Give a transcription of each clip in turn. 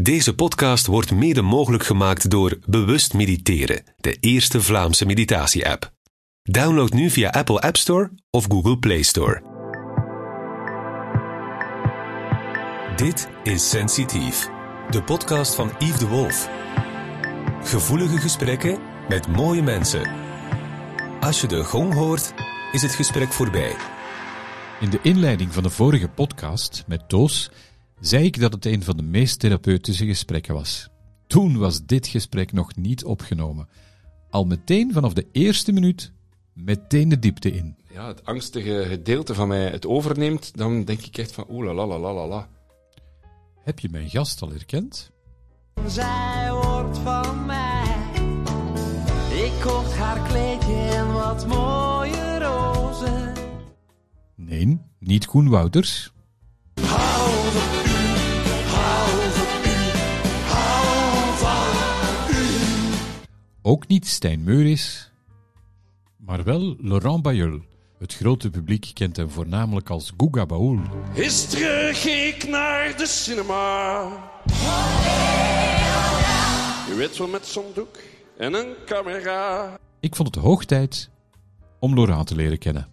Deze podcast wordt mede mogelijk gemaakt door Bewust Mediteren, de eerste Vlaamse meditatie-app. Download nu via Apple App Store of Google Play Store. Dit is Sensitief, de podcast van Yves de Wolf. Gevoelige gesprekken met mooie mensen. Als je de gong hoort, is het gesprek voorbij. In de inleiding van de vorige podcast met Toos zei ik dat het een van de meest therapeutische gesprekken was. Toen was dit gesprek nog niet opgenomen. Al meteen vanaf de eerste minuut, meteen de diepte in. ja, het angstige gedeelte van mij het overneemt, dan denk ik echt van oeh la la la la la. Heb je mijn gast al herkend? Zij wordt van mij. Ik kocht haar kleedje en wat mooie rozen. Nee, niet Koen Wouters. Ook niet Stijn Meuris, maar wel Laurent Bayeul. Het grote publiek kent hem voornamelijk als Guga Baoul. Gisteren ging ik naar de cinema. Je weet wel met zo'n doek en een camera. Ik vond het hoog tijd om Laurent te leren kennen.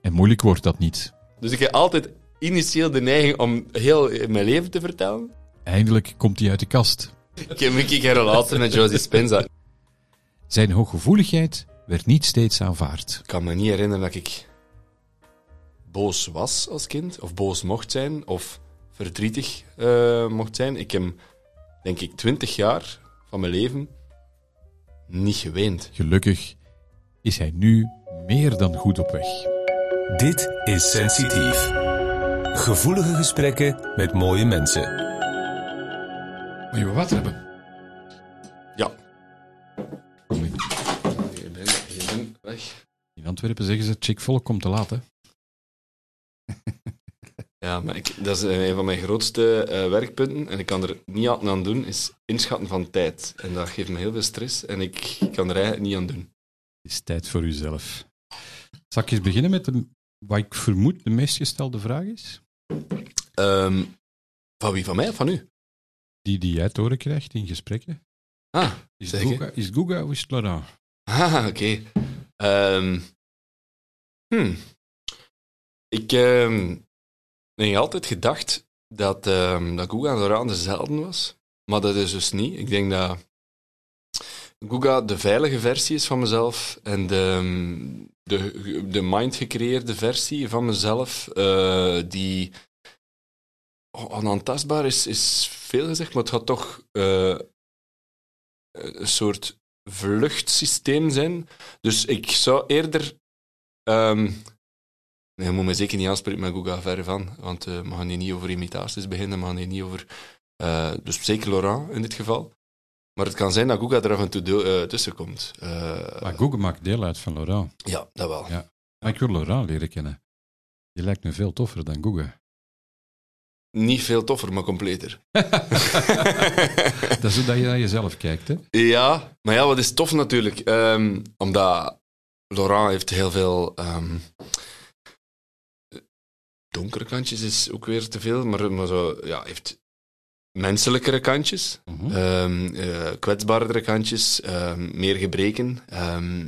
En moeilijk wordt dat niet. Dus ik heb altijd initieel de neiging om heel mijn leven te vertellen. Eindelijk komt hij uit de kast. Ik heb een keer een relatie met Josie Spenza. Zijn hooggevoeligheid werd niet steeds aanvaard. Ik kan me niet herinneren dat ik boos was als kind, of boos mocht zijn, of verdrietig eh, mocht zijn. Ik heb, denk ik, twintig jaar van mijn leven niet geweend. Gelukkig is hij nu meer dan goed op weg. Dit is Sensitief. Gevoelige gesprekken met mooie mensen. Moet je wat hebben? Antwerpen zeggen ze, chick volk komt te laat, hè? Ja, maar ik, dat is eh, een van mijn grootste eh, werkpunten. En ik kan er niet aan doen, is inschatten van tijd. En dat geeft me heel veel stress. En ik kan er eigenlijk niet aan doen. Het is tijd voor uzelf. Zal ik eens beginnen met de, wat ik vermoed de meest gestelde vraag is? Ehm, van wie? Van mij of van u? Die die jij te horen krijgt in gesprekken. Ah, Is? Guga, is Guga of is het Laurent? ah oké. Ehm, hmm. Ik ehm, heb altijd gedacht dat, ehm dat Guga dezelfde was. Maar dat is dus niet. Ik denk dat Guga de veilige versie is van mezelf en de, ehm, de, de mind gecreëerde versie van mezelf, eh, die onaantastbaar is, is veel gezegd, maar het gaat toch eh, een soort vluchtsysteem zijn. Dus ik zou eerder. Nee, je moet me zeker niet aanspreken met Guga verre van, want eh, we gaan hier niet over imitaties beginnen, we gaan hier niet over. eh, dus zeker Laurent in dit geval. Maar het kan zijn dat Guga er af en toe eh, tussen komt. Maar Guga maakt deel uit van Laurent. ja, dat wel. Ja. Maar ik wil Laurent leren kennen. Die lijkt me veel toffer dan Guga. Niet veel toffer, maar completer. Dat is hoe dat je naar jezelf kijkt, hè? Ja, maar ja, wat is tof natuurlijk. ehm, omdat Laurent heeft heel veel... ehm, donkere kantjes is ook weer te veel, maar, maar zo, ja, heeft menselijkere kantjes, Mhm. ehm eh, kwetsbaardere kantjes, ehm, meer gebreken,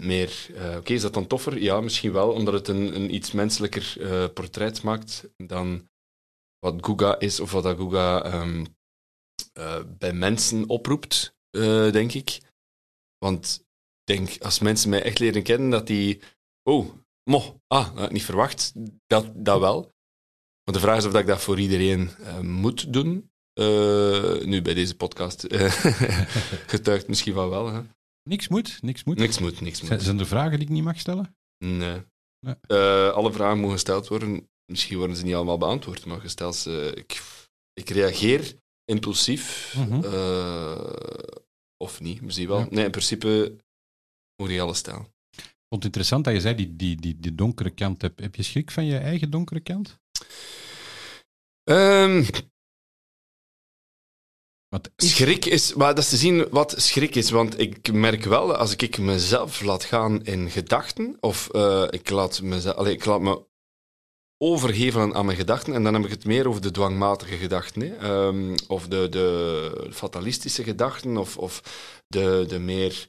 meer... eh, Oké, is dat dan toffer? Ja, misschien wel, omdat het een, een iets menselijker eh, portret maakt dan wat Guga is, of wat dat Guga bij mensen oproept, denk ik. Want denk, als mensen mij echt leren kennen, dat die... Oh, mo, ah, dat had ik niet verwacht. Dat, dat wel. Maar de vraag is of dat ik dat voor iedereen eh, moet doen. Eh, nu, bij deze podcast eh, getuigt misschien van wel. Hè. Niks moet, niks moet. Niks moet, niks Zijn, moet. zijn er vragen die ik niet mag stellen? Nee. Nee. Alle vragen mogen gesteld worden. Misschien worden ze niet allemaal beantwoord, maar gesteld ze... Ik, ik reageer impulsief. Mhm. of niet, je wel. Ja. Nee, in principe moet je alles stellen. Ik vond het interessant dat je zei, die, die, die, die donkere kant. Heb, heb je schrik van je eigen donkere kant? Ehm, Want is- schrik is, maar dat is te zien wat schrik is. Want ik merk wel, als ik mezelf laat gaan in gedachten, of eh, ik, laat mezelf, allee, ik laat me overgevelen aan mijn gedachten. En dan heb ik het meer over de dwangmatige gedachten. Hè. Ehm, of de, de fatalistische gedachten, of, of de, de meer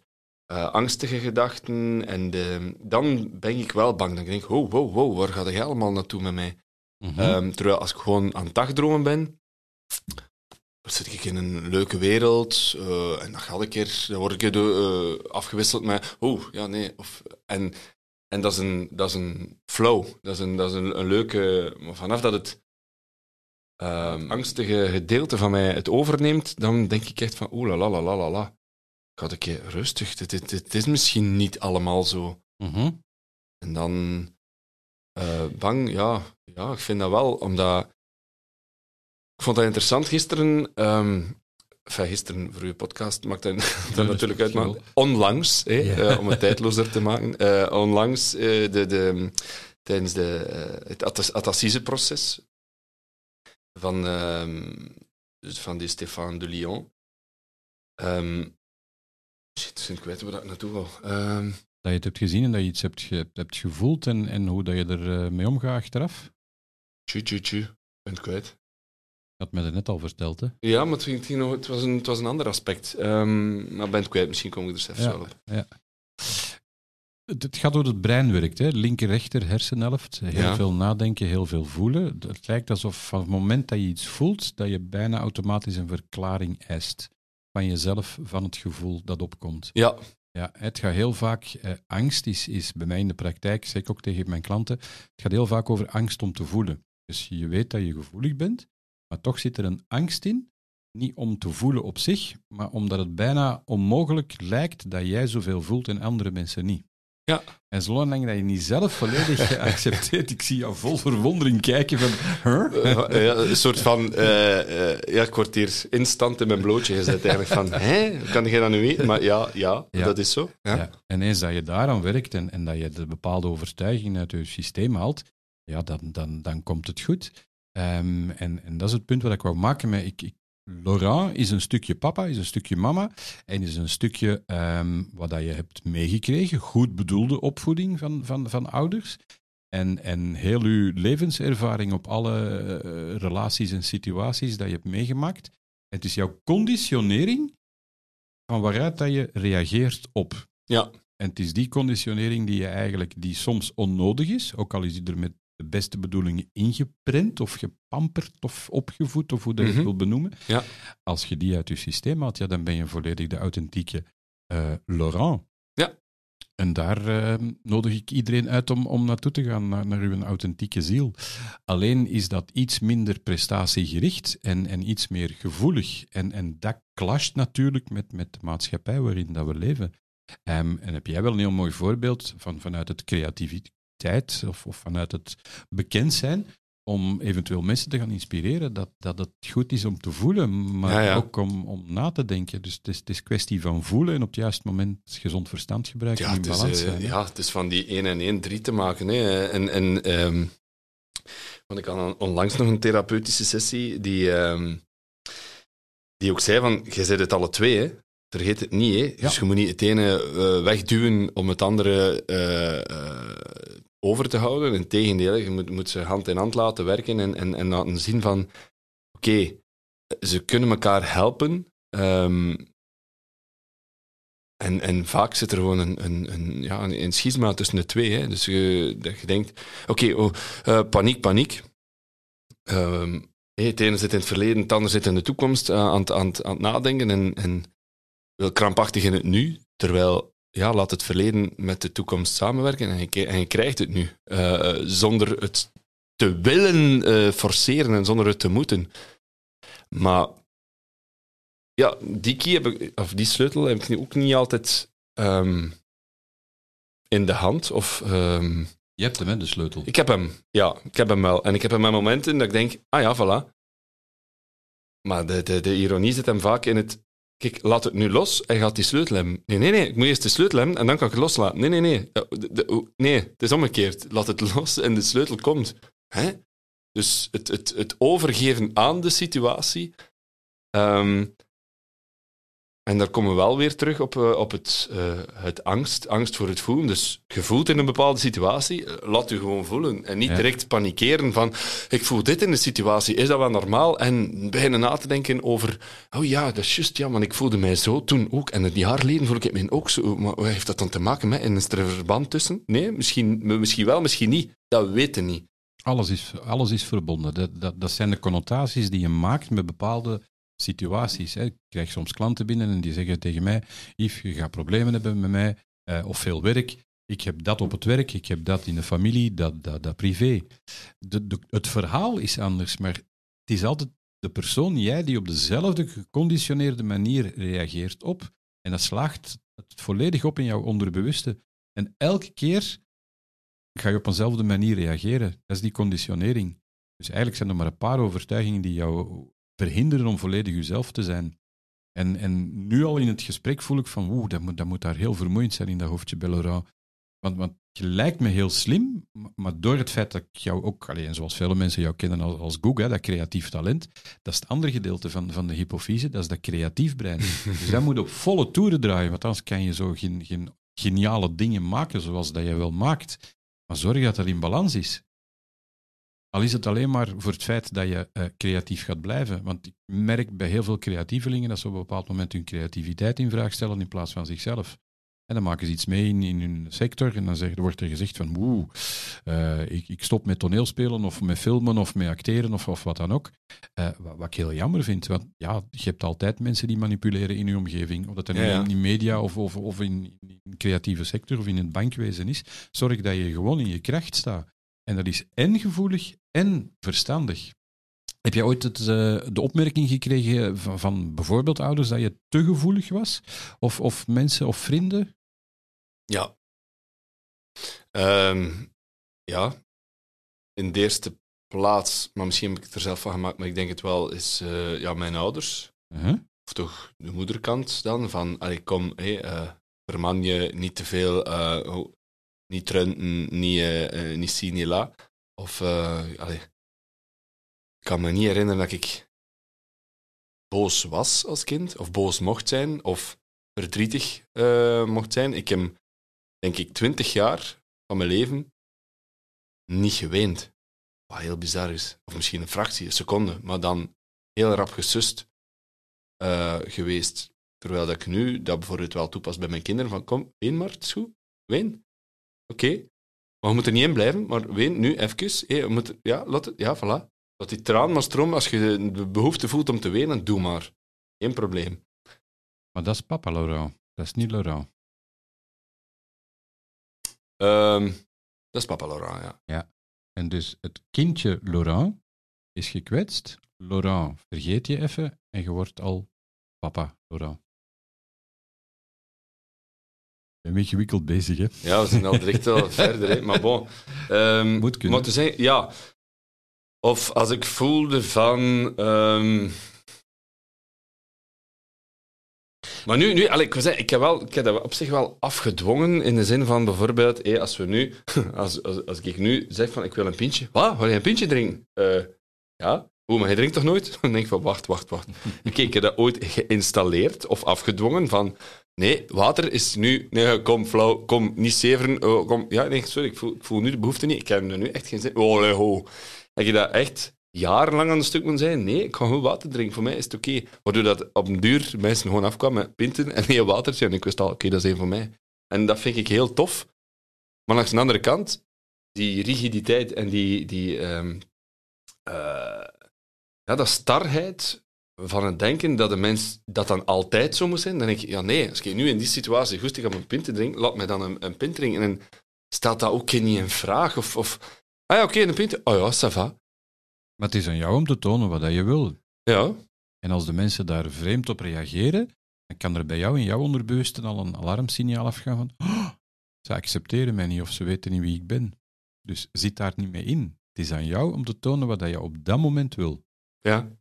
eh, angstige gedachten. En de, dan ben ik wel bang. Dan denk ik, wow, wow, wow, waar gaat jij allemaal naartoe met mij? Mhm. Ehm, terwijl als ik gewoon aan het dagdromen ben, dan zit ik in een leuke wereld eh, en dan ga ik er, dan word ik eh, afgewisseld met, oh, ja, nee. Of, en en dat, is een, dat is een flow, dat is een, dat is een, een leuke... Maar vanaf dat het ehm, angstige gedeelte van mij het overneemt, dan denk ik echt van, oeh, la la la la la la. Ga ik keer rustig, het, is misschien niet allemaal zo. Mhm. En dan eh, bang, ja, ja, ik vind dat wel, omdat ik vond dat interessant gisteren. enfin, gisteren voor uw podcast maakt dat, natuurlijk uit, maar onlangs, eh, om het tijdlozer te maken, eh, onlangs de, de, tijdens de, het Atassise-proces van, ehm, dus van die Stéphane de Lyon. Ehm shit, ik weet waar ik naartoe wil. Ehm, Dat je het hebt gezien en dat je iets hebt, ge- hebt gevoeld en, en hoe dat je er eh, mee omgaat achteraf. tju, tju, tju, ben het kwijt. Je had mij dat net al verteld, hè? Ja, maar het, ging, het, ging nog, het, was een, het was een ander aspect. Ehm maar ben het kwijt, misschien kom ik er zelfs Ja. wel op. Het, het gaat hoe het brein werkt, hè? linker-rechter hersenhelft. Heel Ja. veel nadenken, heel veel voelen. Het lijkt alsof van het moment dat je iets voelt, dat je bijna automatisch een verklaring eist van jezelf, van het gevoel dat opkomt. Ja, Ja, het gaat heel vaak, eh, angst is, is bij mij in de praktijk, zeg ik ook tegen mijn klanten, het gaat heel vaak over angst om te voelen. Dus je weet dat je gevoelig bent, maar toch zit er een angst in, niet om te voelen op zich, maar omdat het bijna onmogelijk lijkt dat jij zoveel voelt en andere mensen niet. Ja. En zolang dat je niet zelf volledig accepteert, ik zie jou vol verwondering kijken van, huh? Eh, ja, een soort van... eh, eh, ja, ik word hier instant in mijn blootje gezet eigenlijk van... Hé, hoe kan jij dat nu weten? Maar ja, ja, Ja. dat is zo. Ja. Ja. En eens dat je daaraan werkt en, en dat je de bepaalde overtuiging uit je systeem haalt, ja, dan, dan, dan komt het goed. Ehm, en, en dat is het punt wat ik wou maken met... Ik, ik, Laurent is een stukje papa, is een stukje mama en is een stukje ehm, wat dat je hebt meegekregen, goed bedoelde opvoeding van, van, van ouders. En, en heel uw levenservaring op alle eh, relaties en situaties dat je hebt meegemaakt. Het is jouw conditionering van waaruit dat je reageert op. Ja. En het is die conditionering die je eigenlijk, die soms onnodig is, ook al is die er met de beste bedoelingen ingeprent of gepamperd of opgevoed, of hoe dat je het wil benoemen. Ja. Als je die uit je systeem haalt, ja, dan ben je volledig de authentieke eh, Laurent. Ja. En daar eh, nodig ik iedereen uit om, om naartoe te gaan, naar, naar uw authentieke ziel. Alleen is dat iets minder prestatiegericht en, en iets meer gevoelig. En, en dat clasht natuurlijk met, met de maatschappij waarin dat we leven. Ehm, en heb jij wel een heel mooi voorbeeld van, vanuit het creativiteit of, of vanuit het bekend zijn, om eventueel mensen te gaan inspireren dat, dat het goed is om te voelen, maar Ja, ja. ook om, om na te denken. Dus het is, het is kwestie van voelen en op het juiste moment gezond verstand gebruiken Ja, en in is, balans eh, zijn. ja, het is van die 1 en 1 3 te maken. Hè. En, en, ehm, want ik had on- onlangs nog een therapeutische sessie die, ehm, die ook zei van, je zet het alle twee, hè. vergeet het niet. Hè. Dus je moet niet het ene eh, wegduwen om het andere eh, over te houden. Integendeel, je moet, moet ze hand in hand laten werken en, en, en laten zien van, oké, ze kunnen elkaar helpen. ehm, en, en vaak zit er gewoon een, een, een, ja, een, schisma tussen de twee. Hè. Dus je, dat je denkt, oké, oh, eh, paniek, paniek. Hé, het ene zit in het verleden, het andere zit in de toekomst eh, aan, aan, aan het nadenken en, en wil krampachtig in het nu. Terwijl, ja, laat het verleden met de toekomst samenwerken en je, k- en je krijgt het nu. eh, zonder het te willen eh, forceren en zonder het te moeten. Maar ja, die key heb ik, of die sleutel heb ik nu ook niet altijd ehm, in de hand. Of, ehm, Je hebt hem, hè, de sleutel. ik heb hem, ja, ik heb hem wel. En ik heb hem met momenten dat ik denk, ah ja, voilà. Maar de, de, de ironie zit hem vaak in het, kijk, laat het nu los en gaat die sleutel hebben. Nee, nee, nee, ik moet eerst de sleutel hebben en dan kan ik het loslaten. Nee, nee, nee. De- nee, het is omgekeerd. Laat het los en de sleutel komt. Hè? Dus het, het, het overgeven aan de situatie. ehm, en daar komen we wel weer terug op, eh, op het, eh, het angst, angst voor het voelen. Dus je voelt in een bepaalde situatie, eh, laat je gewoon voelen. En niet Ja. direct panikeren van, ik voel dit in de situatie, is dat wel normaal? En beginnen na te denken over, oh ja, dat is juist, ja, want ik voelde mij zo toen ook. En een jaar geleden voelde ik mij ook zo. Maar wat heeft dat dan te maken met? En is er een verband tussen? Nee, misschien, misschien wel, misschien niet. Dat weten we niet. Alles is, alles is verbonden. Dat, dat, dat zijn de connotaties die je maakt met bepaalde situaties. Hè. Ik krijg soms klanten binnen en die zeggen tegen mij: Yves, je gaat problemen hebben met mij, eh, of veel werk. Ik heb dat op het werk, ik heb dat in de familie, dat, dat, dat privé. De, het verhaal is anders, maar het is altijd de persoon, jij, die op dezelfde geconditioneerde manier reageert op. En dat slaagt het volledig op in jouw onderbewuste. En elke keer ga je op eenzelfde manier reageren. Dat is die conditionering. Dus eigenlijk zijn er maar een paar overtuigingen die jou verhinderen om volledig jezelf te zijn. En, en nu al in het gesprek voel ik van, oeh, dat moet, dat moet daar heel vermoeiend zijn in dat hoofdje Laurent. Want, want je lijkt me heel slim, maar- door het feit dat ik jou ook, alleen zoals vele mensen jou kennen als, als Goog, hè, dat creatief talent, dat is het andere gedeelte van, van de hypofyse, dat is dat creatief brein. dus dat moet op volle toeren draaien, want anders kan je zo geen, geen geniale dingen maken zoals dat je wel maakt. Maar zorg dat er in balans is. Al is het alleen maar voor het feit dat je eh, creatief gaat blijven. Want ik merk bij heel veel creatievelingen dat ze op een bepaald moment hun creativiteit in vraag stellen in plaats van zichzelf. En dan maken ze iets mee in, in hun sector en dan zeg, wordt er gezegd van woe, eh, ik, ik stop met toneelspelen of met filmen of met acteren of, of wat dan ook. Eh, wat, wat ik heel jammer vind, want ja, je hebt altijd mensen die manipuleren in je omgeving. Of dat er Ja, ja. in, in media of, of, of in, in de creatieve sector of in het bankwezen is. Zorg dat je gewoon in je kracht staat. En dat is en gevoelig en verstandig. Heb jij ooit het, eh, de opmerking gekregen van, van bijvoorbeeld ouders dat je te gevoelig was? Of, of mensen of vrienden? Ja. Ehm, ja. In de eerste plaats, maar misschien heb ik het er zelf van gemaakt, maar ik denk het wel, is eh, ja, mijn ouders. Uh-huh. Of toch de moederkant dan, van, allee, kom, hey, verman je niet te veel, eh, niet trunten, niet, niet zien, niet la. Of, eh, ik kan me niet herinneren dat ik boos was als kind, of boos mocht zijn, of verdrietig eh, mocht zijn. Ik heb, denk ik, twintig jaar van mijn leven niet geweend. Wat heel bizar is. Of misschien een fractie, een seconde, maar dan heel rap gesust eh, geweest. Terwijl dat ik nu dat bijvoorbeeld wel toepas bij mijn kinderen, van kom, ween maar, het is goed, ween. Oké, maar we moeten er niet in blijven, maar ween nu even. Hey, we moeten, ja, laat het, ja, voilà. Laat die traan maar stromen. Als je de behoefte voelt om te wenen, doe maar. Geen probleem. Maar dat is papa Laurent. Dat is niet Laurent. Ehm, dat is papa Laurent, ja. En dus het kindje Laurent is gekwetst. Laurent vergeet je even en je wordt al papa Laurent. Een beetje gewikkeld bezig, hè? Ja, we zijn al direct al verder, hè. maar bon. Ehm, Moet kunnen. Maar te zeggen, ja. Of als ik voelde van... ehm, Maar nu, nu allee, ik, wil zeggen, ik, heb wel, ik heb dat op zich wel afgedwongen in de zin van bijvoorbeeld, hé, als we nu, als, als, als ik nu zeg van ik wil een pintje, wat, wil je een pintje drinken? Eh, ja, hoe, maar je drinkt toch nooit? Dan denk ik van wacht, wacht, wacht. Oké, ik heb dat ooit geïnstalleerd of afgedwongen van nee, water is nu, nee, kom flauw, kom, niet zeveren, oh, kom, ja, nee, sorry, ik voel, ik voel nu de behoefte niet, ik heb nu echt geen zin, oh, ho. Heb je dat echt jarenlang aan de stuk moet zijn. Nee, ik ga gewoon water drinken. Voor mij is het oké. Waardoor dat op een duur mensen gewoon afkwamen met pinten en een watertje. En ik wist al, oké, dat is één voor mij. En dat vind ik heel tof. Maar langs de andere kant, die rigiditeit en die, die ehm, eh, ja, dat starheid van het denken dat de mens dat dan altijd zo moet zijn, dan denk ik, ja nee, als ik nu in die situatie goestig om een pint te drinken, laat mij dan een, een pint drinken. En stelt dat ook niet in vraag. Of, of ah ja, oké, een pint. Oh ja, ça va. Maar het is aan jou om te tonen wat dat je wil. Ja, En als de mensen daar vreemd op reageren, dan kan er bij jou in jouw onderbewuste al een alarmsignaal afgaan van "Oh, ze accepteren mij niet of ze weten niet wie ik ben. Dus zit daar niet mee in. Het is aan jou om te tonen wat dat je op dat moment wil. ja.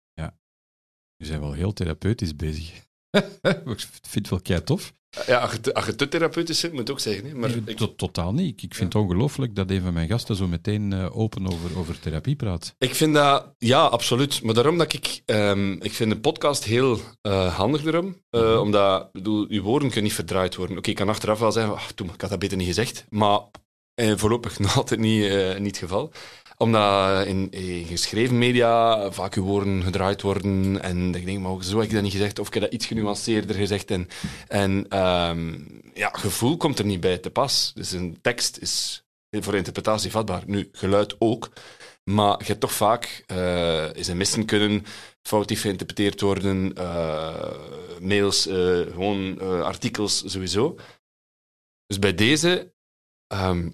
We zijn wel heel therapeutisch bezig. ik vind het wel kei tof. Ja, als je te, als je te therapeutisch bent, moet je ook zeggen. Hè. Maar ik, to- totaal niet. Ik- Ik vind het ongelooflijk dat een van mijn gasten zo meteen eh, open over, over therapie praat. ik vind dat, ja, absoluut. Maar daarom dat ik, ehm, ik vind een podcast heel eh, handig daarom. Eh, Omdat, ik bedoel, je woorden kunnen niet verdraaid worden. Oké, ik kan achteraf wel zeggen, ach, toen, ik had dat beter niet gezegd. Maar eh, voorlopig nog altijd niet, niet het geval. Omdat in, in geschreven media vaak woorden gedraaid worden. En ik denk, maar zo heb ik dat niet gezegd. Of ik heb dat iets genuanceerder gezegd. En, en ehm, ja, gevoel komt er niet bij te pas. Dus een tekst is voor interpretatie vatbaar. Nu, geluid ook. Maar je hebt toch vaak eh, is een missen kunnen, foutief geïnterpreteerd worden, eh, mails, eh, gewoon eh, artikels sowieso. Dus bij deze ehm,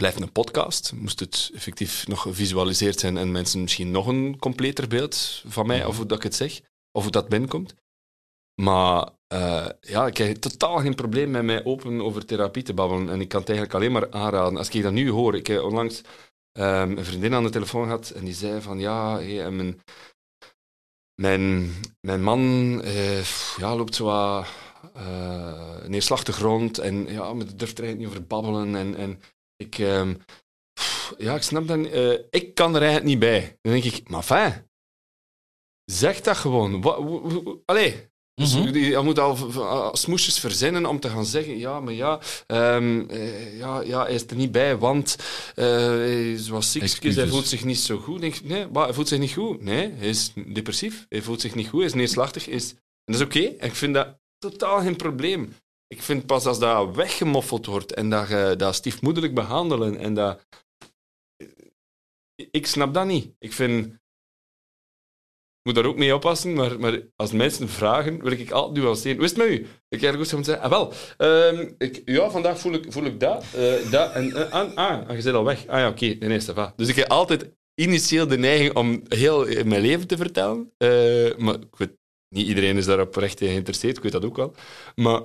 blijft een podcast. Moest het effectief nog gevisualiseerd zijn en mensen misschien nog een completer beeld van mij, of hoe dat ik het zeg, of hoe dat binnenkomt. Maar eh, ja, ik heb totaal geen probleem met mij open over therapie te babbelen. En ik kan het eigenlijk alleen maar aanraden. Als ik dat nu hoor, ik heb onlangs ehm, een vriendin aan de telefoon gehad en die zei van ja, hey, mijn, mijn, mijn man eh, ja, loopt zo wat eh, neerslachtig rond en ja, maar durft er eigenlijk niet over babbelen. En, en ik, ehm, pff, ja, ik snap dat niet. Eh, ik kan er eigenlijk niet bij. Dan denk ik, maar fijn. Zeg dat gewoon. Wa- Allee. Dus Mhm. je moet al uh, smoesjes verzinnen om te gaan zeggen, ja, maar ja, ehm, eh, ja, ja, hij is er niet bij, want eh, hij is wat ziekjes, hij voelt zich niet zo goed. Denk, nee, maar hij voelt zich niet goed. Nee, hij is depressief, hij voelt zich niet goed, hij is neerslachtig. hij Is, en dat is oké, ik vind dat totaal geen probleem. Ik vind pas als dat weggemoffeld wordt en dat je dat stiefmoederlijk behandelen en dat... Ik snap dat niet. Ik vind... Ik moet daar ook mee oppassen, maar, maar als mensen vragen, wil ik altijd nuanceren. Hoe is het met u? Ik ergens gewoon zeggen, ah wel, ehm, ik, ja, vandaag voel ik, voel ik dat, eh, dat en... eh, ah, ah, je zit al weg. Ah ja, oké, nee, nee, va. Dus ik heb altijd initieel de neiging om heel eh, mijn leven te vertellen. Eh, maar niet iedereen is daarop recht geïnteresseerd, ik weet dat ook wel. Maar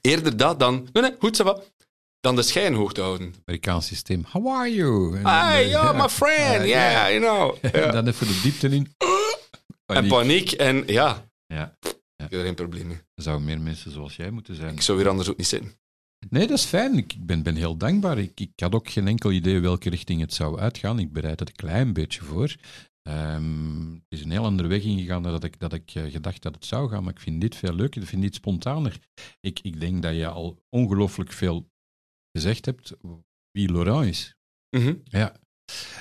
eerder dat dan... Nee, nee, goed, va. Dan de schijn hoog te houden. Amerikaans systeem. How are you? En Hi, eh, yo, my friend, yeah, you know. En dan even de diepte in. En Paniek. en ja, Ja, ik heb er geen probleem mee. er zouden meer mensen zoals jij moeten zijn. Ik zou hier anders ook niet zitten. Nee, dat is fijn. Ik ik ben, ben heel dankbaar. Ik, ik had ook geen enkel idee welke richting het zou uitgaan. Ik bereid het een klein beetje voor. Ehm, het is een heel andere weg ingegaan dan dat ik, dat ik eh, gedacht dat het zou gaan. Maar ik vind dit veel leuker. Ik vind dit spontaner. Ik, ik denk dat je al ongelooflijk veel gezegd hebt wie Laurent is. Mhm. Ja.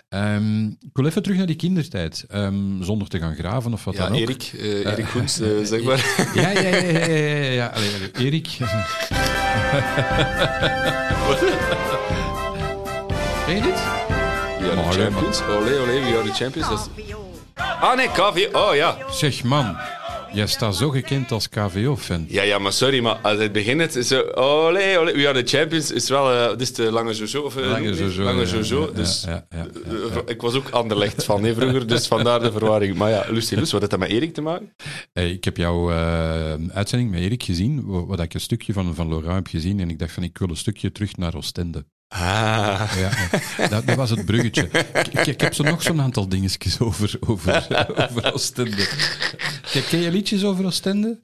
Ehm, ik wil even terug naar die kindertijd. Ehm, zonder te gaan graven of wat Ja, dan ook. Erik, eh, Erik Goens, eh, zeg maar. Ja, ja, ja, ja, ja, ja, ja. Allee, allee, Erik. Ken je dit? We are the champions. Olé, olé, we are the champions. Dat is- Ah nee, KV. Oh ja. Zeg man, jij staat zo gekend als KVO-fan. Ja, ja, maar sorry, maar als het begint, is zo... Olé, olé, we are the champions. Is wel... eh dit is de lange Jojo. Of, eh, Lange? Jojo, Lange ja, Jojo. ja, dus... ja, eh, ja. Ik was ook Anderlecht van vroeger, dus vandaar de verwarring. Maar ja, Lucy wat heeft dat met Erik te maken? Hey, ik heb jouw eh, uitzending met Erik gezien, wa- wat ik een stukje van, van Laurent heb gezien, en ik dacht van, ik wil een stukje terug naar Oostende. Ah. Ja. Dat, dat was het bruggetje. Ik, ik, heb zo nog zo'n aantal dingetjes over, over, over Oostende. Ken, ken je liedjes over Oostende?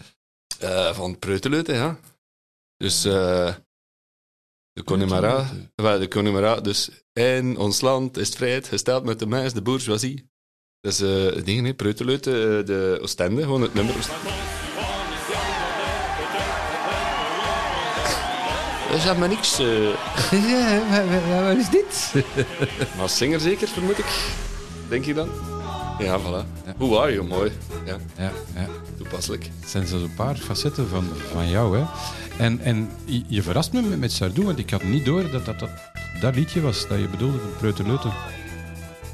Eh, van Preuteleuten, ja. Dus... eh de Connemara. De Connemara, dus... En ons land is vrijheid, gesteld met de meis, de bourgeoisie. Dat is eh het ding, Preuteleuten, de Oostende, gewoon het nummer Oostende. Dat is maar niks. eh Ja, wat is dit? maar zinger zeker, vermoed ik. Denk je dan? Ja, voilà. Hoe are you, mooi. Ja, Ja, ja. toepasselijk. Het zijn zo een paar facetten van, van jou, hè. En, en je, verrast me met, met Sardou, want ik had niet door dat dat, dat dat liedje was dat je bedoelde, van Preuterleuten.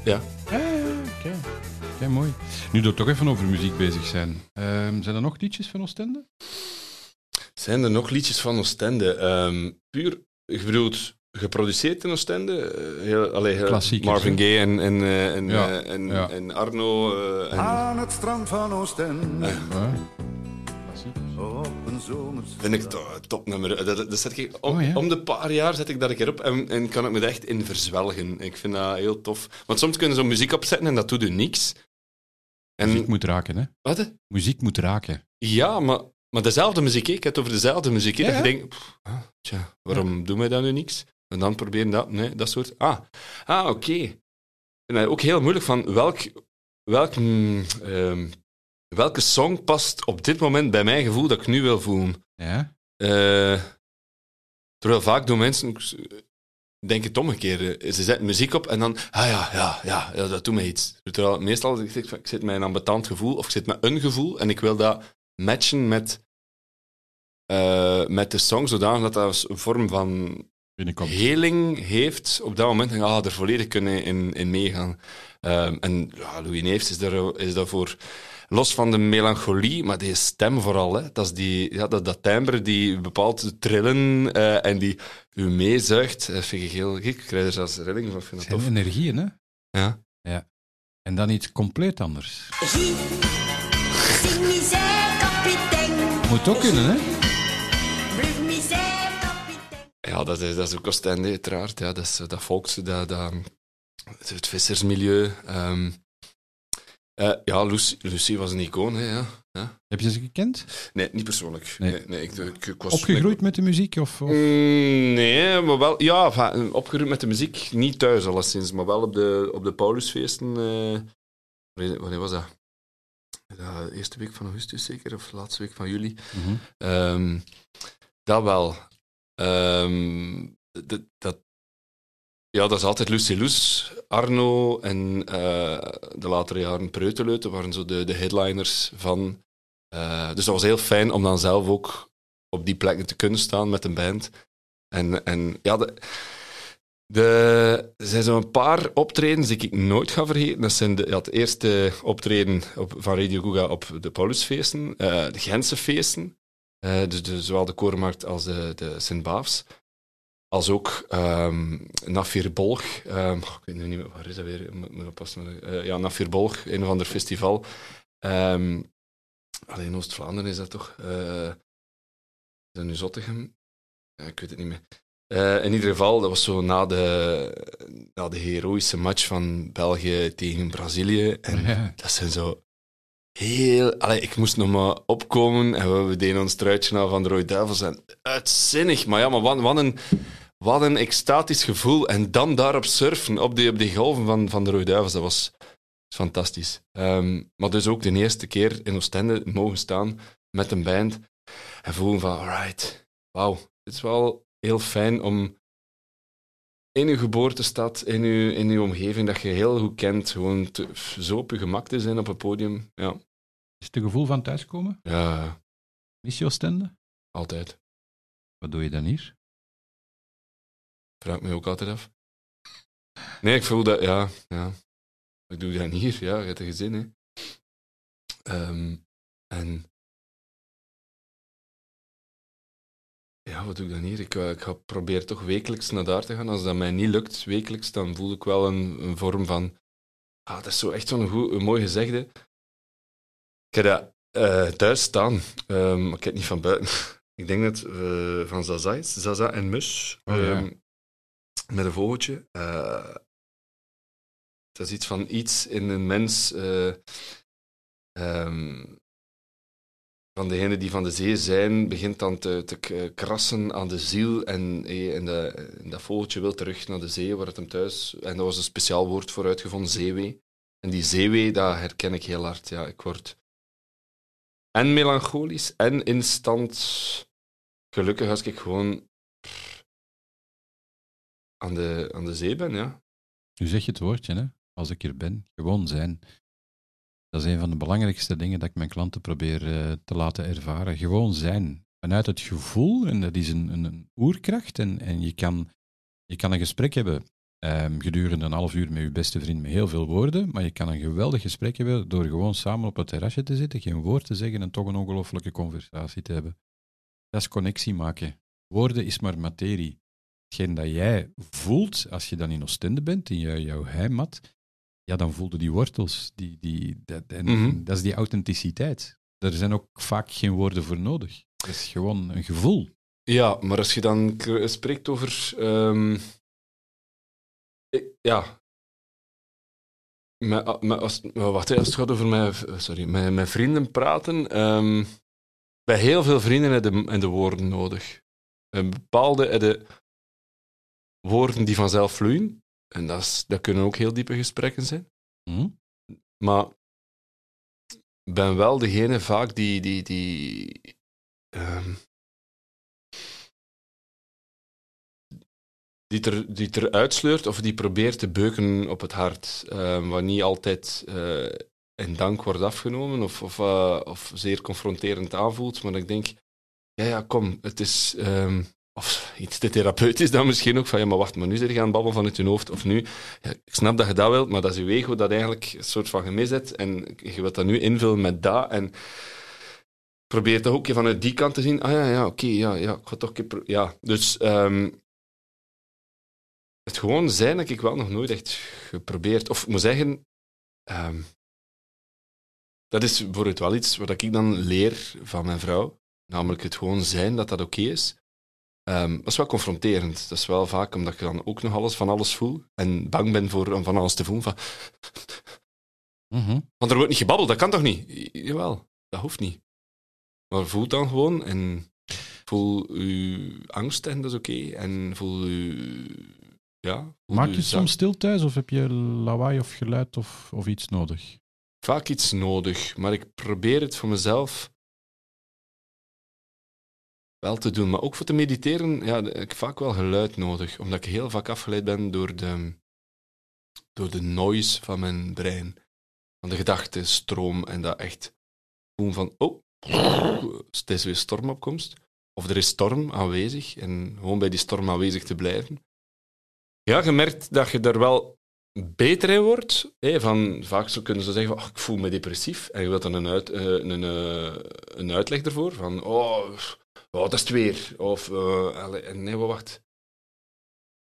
Ja. Ja, oké. Oké, mooi. Nu dat we toch even over muziek bezig zijn. Ehm, zijn er nog liedjes van Oostende? Zijn er nog liedjes van Oostende? Ehm puur, je bedoelt, geproduceerd in Oostende? Eh, heel, allee, Marvin? Gaye en, en, eh, en, Ja, eh, en, ja. en Arno. eh, en, Aan het strand van Oostende. Vind ik to- topnummer. Dat, dat, dat zet ik, om, Oh, ja? om de paar jaar zet ik dat een keer op en, en kan ik me er echt in verzwelgen. Ik vind dat heel tof. Want soms kunnen ze zo'n muziek opzetten en dat doet u niks. En, Muziek moet raken, hè? wat? Muziek moet raken. Ja, maar, maar dezelfde muziek. Ik heb het over dezelfde muziek. Ja, Dat je ja. denkt, pff, ah, tja, waarom doen wij dan nu niks? En dan proberen dat, nee, dat soort. Ah, ah oké. En dan ook heel moeilijk van welk, welk, mm, ehm, welke song past op dit moment bij mijn gevoel dat ik nu wil voelen. Ja? Eh, terwijl vaak doen mensen denk het omgekeerde. Ze zetten muziek op en dan, ah ja, ja, ja, ja dat doet mij iets. Terwijl meestal ik, ik zit met een ambetant gevoel of ik zit met een gevoel en ik wil dat matchen met, eh, met de song, zodanig dat dat een vorm van Binnenkomt. heling heeft op dat moment. En ah, er volledig kunnen in, in meegaan. Ehm, en ja, Louis Neefs is, er, is daarvoor los van de melancholie, maar die stem vooral. Hè. Dat is die, ja, dat, dat timbre die bepaalt trillen eh, en die u meezuigt. Dat vind ik heel gek. Ik krijg er zelfs rillingen van. Ik vind dat zijn tof. energieën, hè? Ja. En dan iets compleet anders. Moet ook kunnen, hè? Ja, dat is, dat is ook Oostende, uiteraard. Ja, dat, is, dat volks, dat, dat, het vissersmilieu. ehm. Eh, ja, Lucie, Lucie was een icoon, hè, ja. ja. Heb je ze gekend? Nee, niet persoonlijk. Nee. Nee. Nee, ik, ik, ik was, Opgegroeid met de muziek? Of, of- Mm, nee, maar wel... Ja, enfin, opgegroeid met de muziek. Niet thuis, alleszins. Maar wel op de, op de Paulusfeesten. eh, wanneer, wanneer was dat? Ja, de eerste week van augustus zeker, of de laatste week van juli. Mhm. Ehm, dat wel. Ehm, dat, dat, ja, dat is altijd Lucie Loes, Arno en eh, de latere jaren Preuteleuten waren zo de, de headliners van. eh, dus dat was heel fijn om dan zelf ook op die plekken te kunnen staan met een band. En, en ja, de, de, er zijn zo'n paar optredens die ik nooit ga vergeten. Dat zijn de, ja, het eerste optreden op, van Radio Guga op de Paulusfeesten, eh, de Gentse feesten. Eh, dus zowel de Korenmarkt als de, de Sint-Baafs. Als ook ehm, ik weet nu niet meer, waar is dat weer? Ik moet. Eh, ja, Nafir Bolg, een of ander festival. Ehm alleen in Oost-Vlaanderen is dat toch? Eh, is dat nu ik weet het niet meer. Eh, in ieder geval, dat was zo na de, na de heroïsche match van België tegen Brazilië. En Ja. dat zijn zo heel... Allee, ik moest nog maar opkomen en we deden ons truitje aan van de Rode Duivels. En uitzinnig, maar ja, maar wat, wat, een, wat een extatisch gevoel. En dan daarop surfen, op die, op die golven van, van de Rode Duivels, dat was fantastisch. Ehm, maar dus ook de eerste keer in Oostende mogen staan met een band en voelen van, alright, wauw, het is wel heel fijn om in uw geboortestad, in uw, in uw omgeving, dat je heel goed kent, gewoon te- zo op je gemak te zijn op een podium. Ja, Is het een gevoel van thuiskomen? ja Mis je Oostende? altijd. Wat doe je dan hier? Vraag me ook altijd af. Nee, ik voel dat, ja, ja. Ik doe dat hier, ja, je hebt een gezin, hè. Ehm, en... Ja, wat doe ik dan hier? Ik, eh, ik ga proberen toch wekelijks naar daar te gaan. Als dat mij niet lukt, wekelijks, dan voel ik wel een, een vorm van... Ah, dat is zo echt zo'n goed- een mooi gezegde. Ik heb dat eh, thuis staan, Ehm, maar ik heb het niet van buiten. ik denk dat eh, van Zaza is. Zaza en Mus. Oh, ja. Ehm, met een vogeltje. Eh, dat is iets van iets in een mens. ehm, van degenen die van de zee zijn, begint dan te, te k- krassen aan de ziel. En, eh, de, dat vogeltje wil terug naar de zee, waar het hem thuis. En daar was een speciaal woord voor uitgevonden: zeewee. En die zeewee, dat herken ik heel hard. Ja, ik word en melancholisch en instant gelukkig als ik gewoon aan de, aan de zee ben, ja. Nu zeg je het woordje, hè? als ik er ben. Gewoon zijn. Dat is een van de belangrijkste dingen dat ik mijn klanten probeer eh, te laten ervaren. Gewoon zijn. Vanuit het gevoel, en dat is een, een, een oerkracht. En, en je, kan, je kan een gesprek hebben ehm, gedurende een half uur met je beste vriend met heel veel woorden, maar je kan een geweldig gesprek hebben door gewoon samen op het terrasje te zitten, geen woord te zeggen en toch een ongelofelijke conversatie te hebben. Dat is connectie maken. Woorden is maar materie. Hetgeen dat jij voelt als je dan in Oostende bent, in jou- jouw heimat, ja, dan voelde die wortels. Die, die, dat, en Mhm. dat is die authenticiteit. Er zijn ook vaak geen woorden voor nodig. Het is gewoon een gevoel. Ja, maar als je dan spreekt over. ehm, ja. met, met, als, wacht, hè, als het gaat over mijn, sorry, met, met vrienden praten. ehm, bij heel veel vrienden heb je de, je woorden nodig. Een bepaalde heb je woorden die vanzelf vloeien. En dat, is, dat kunnen ook heel diepe gesprekken zijn. Hm? Maar ik ben wel degene vaak die. die, die ehm, die, er, die het eruit sleurt of die probeert te beuken op het hart. ehm, wat niet altijd eh, in dank wordt afgenomen of, of, eh, of zeer confronterend aanvoelt. Maar ik denk, ja, ja, kom, het is. ehm, of iets te therapeutisch dan misschien ook. Van ja, maar wacht, maar nu zit je aan het babbelen vanuit je hoofd. Of nu, ja, ik snap dat je dat wilt, maar dat is je ego dat eigenlijk een soort van gemis hebt. En je wilt dat nu invullen met dat. En probeer toch ook vanuit die kant te zien. Ah ja, ja, oké, ja, ja, ik ga toch een keer Ja, dus ehm, het gewoon zijn heb ik wel nog nooit echt geprobeerd. Of ik moet zeggen, ehm, dat is bijvoorbeeld wel iets wat ik dan leer van mijn vrouw. Namelijk het gewoon zijn, dat dat oké is. Ehm, dat is wel confronterend. Dat is wel vaak omdat je dan ook nog alles van alles voelt. En bang bent voor om van alles te voelen. Van, Mhm. want er wordt niet gebabbeld, dat kan toch niet? Jawel, dat hoeft niet. Maar voel dan gewoon en voel uw angst en dat is oké. En voel uw... Ja, voel Maak je soms stil thuis of heb je lawaai of geluid of, of iets nodig? vaak iets nodig, maar ik probeer het voor mezelf wel te doen. Maar ook voor te mediteren ja, heb ik vaak wel geluid nodig, omdat ik heel vaak afgeleid ben door de, door de noise van mijn brein. Van de gedachtenstroom en dat echt voelen van, oh, het is weer stormopkomst. Of er is storm aanwezig en gewoon bij die storm aanwezig te blijven. Ja, je merkt dat je daar wel beter in wordt. Van, vaak zo kunnen ze zeggen, van, "Oh, ik voel me depressief. En je wilt dan een, uit, eh, een, eh, een uitleg ervoor. Van, oh, oh, dat is het weer. Of, eh, en nee, wacht.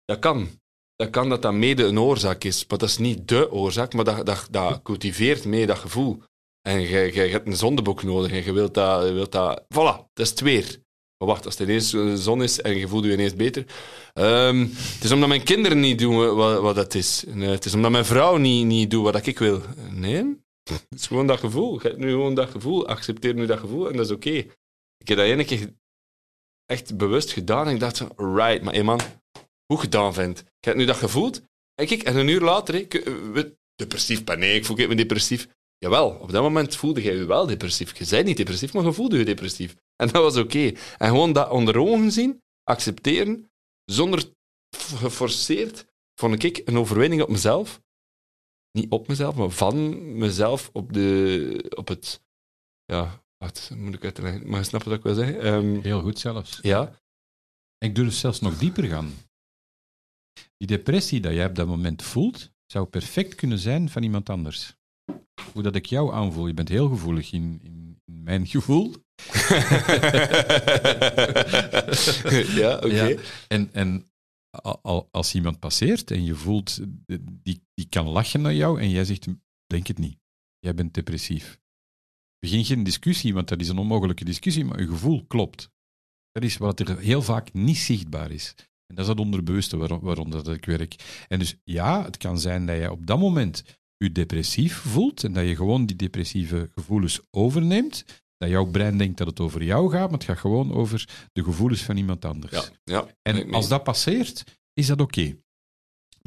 Dat kan. Dat kan dat dat mede een oorzaak is. Maar dat is niet de oorzaak, maar dat, dat, dat cultiveert mee dat gevoel. En je, hebt een zondeboek nodig en je wilt dat... Je wilt dat voilà, dat is het weer. Maar wacht, als het ineens de zon is en je voelt je ineens beter... Ehm, het is omdat mijn kinderen niet doen wat, wat dat is. Het is omdat mijn vrouw niet, niet doet wat ik wil. Nee, het is gewoon dat gevoel. Je hebt nu gewoon dat gevoel. Accepteer nu dat gevoel en dat is oké. Ik heb dat ene keer echt bewust gedaan ik dacht right, maar hey man, hoe gedaan vindt. Je hebt nu dat gevoeld en kijk, en een uur later, ik, eh, we- depressief ben nee, ik voel me depressief. Jawel, op dat moment voelde jij je wel depressief. Je zei niet depressief, maar je voelde je depressief. En dat was oké. En gewoon dat onder ogen zien, accepteren, zonder geforceerd, vond ik een overwinning op mezelf. Niet op mezelf, maar van mezelf op, de, op het... Ja, wat moet ik uitleggen? Maar je snapt wat ik wil zeggen? Ehm, Heel goed zelfs. ja, Ik durf zelfs nog dieper gaan. Die depressie dat jij op dat moment voelt, zou perfect kunnen zijn van iemand anders. Hoe dat ik jou aanvoel. Je bent heel gevoelig in, in, in mijn gevoel. ja, oké. Ja. En, en als iemand passeert en je voelt, die, die kan lachen naar jou en jij zegt, denk het niet. Jij bent depressief. Begin geen discussie, want dat is een onmogelijke discussie, maar je gevoel klopt. Dat is wat er heel vaak niet zichtbaar is. En dat is dat onderbewuste waar, waaronder dat ik werk. En dus ja, het kan zijn dat je op dat moment je depressief voelt en dat je gewoon die depressieve gevoelens overneemt. Dat jouw brein denkt dat het over jou gaat, maar het gaat gewoon over de gevoelens van iemand anders. Ja, ja. En als dat passeert, is dat oké.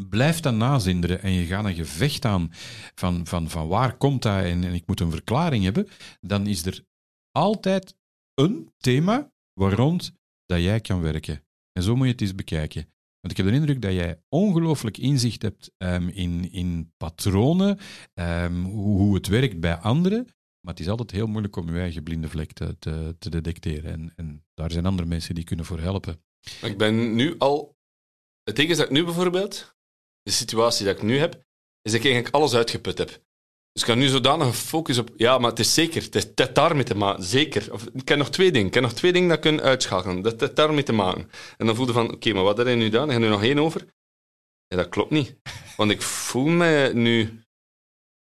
Blijf dan nazinderen en je gaat een gevecht aan van, van, van waar komt dat en, en ik moet een verklaring hebben, dan is er altijd een thema waar dat jij kan werken. En zo moet je het eens bekijken. Want ik heb de indruk dat jij ongelooflijk inzicht hebt ehm, in, in patronen, ehm, hoe, hoe het werkt bij anderen, maar het is altijd heel moeilijk om je eigen blinde vlek te, te, te detecteren. En, en daar zijn andere mensen die kunnen voor helpen. Ik ben nu al... Het ding is dat ik nu bijvoorbeeld, de situatie dat ik nu heb, is dat ik eigenlijk alles uitgeput heb. Dus ik kan nu zodanig een focus op... Ja, maar het is zeker. Het, is, het heeft daarmee te maken. Zeker. Of, ik heb nog twee dingen. Ik heb nog twee dingen dat ik kan uitschakelen. Dat heeft daarmee te maken. En dan voelde van, oké, maar wat heb je nu gedaan? Ik heb er nu nog één over. Ja, dat klopt niet. Want ik voel me nu...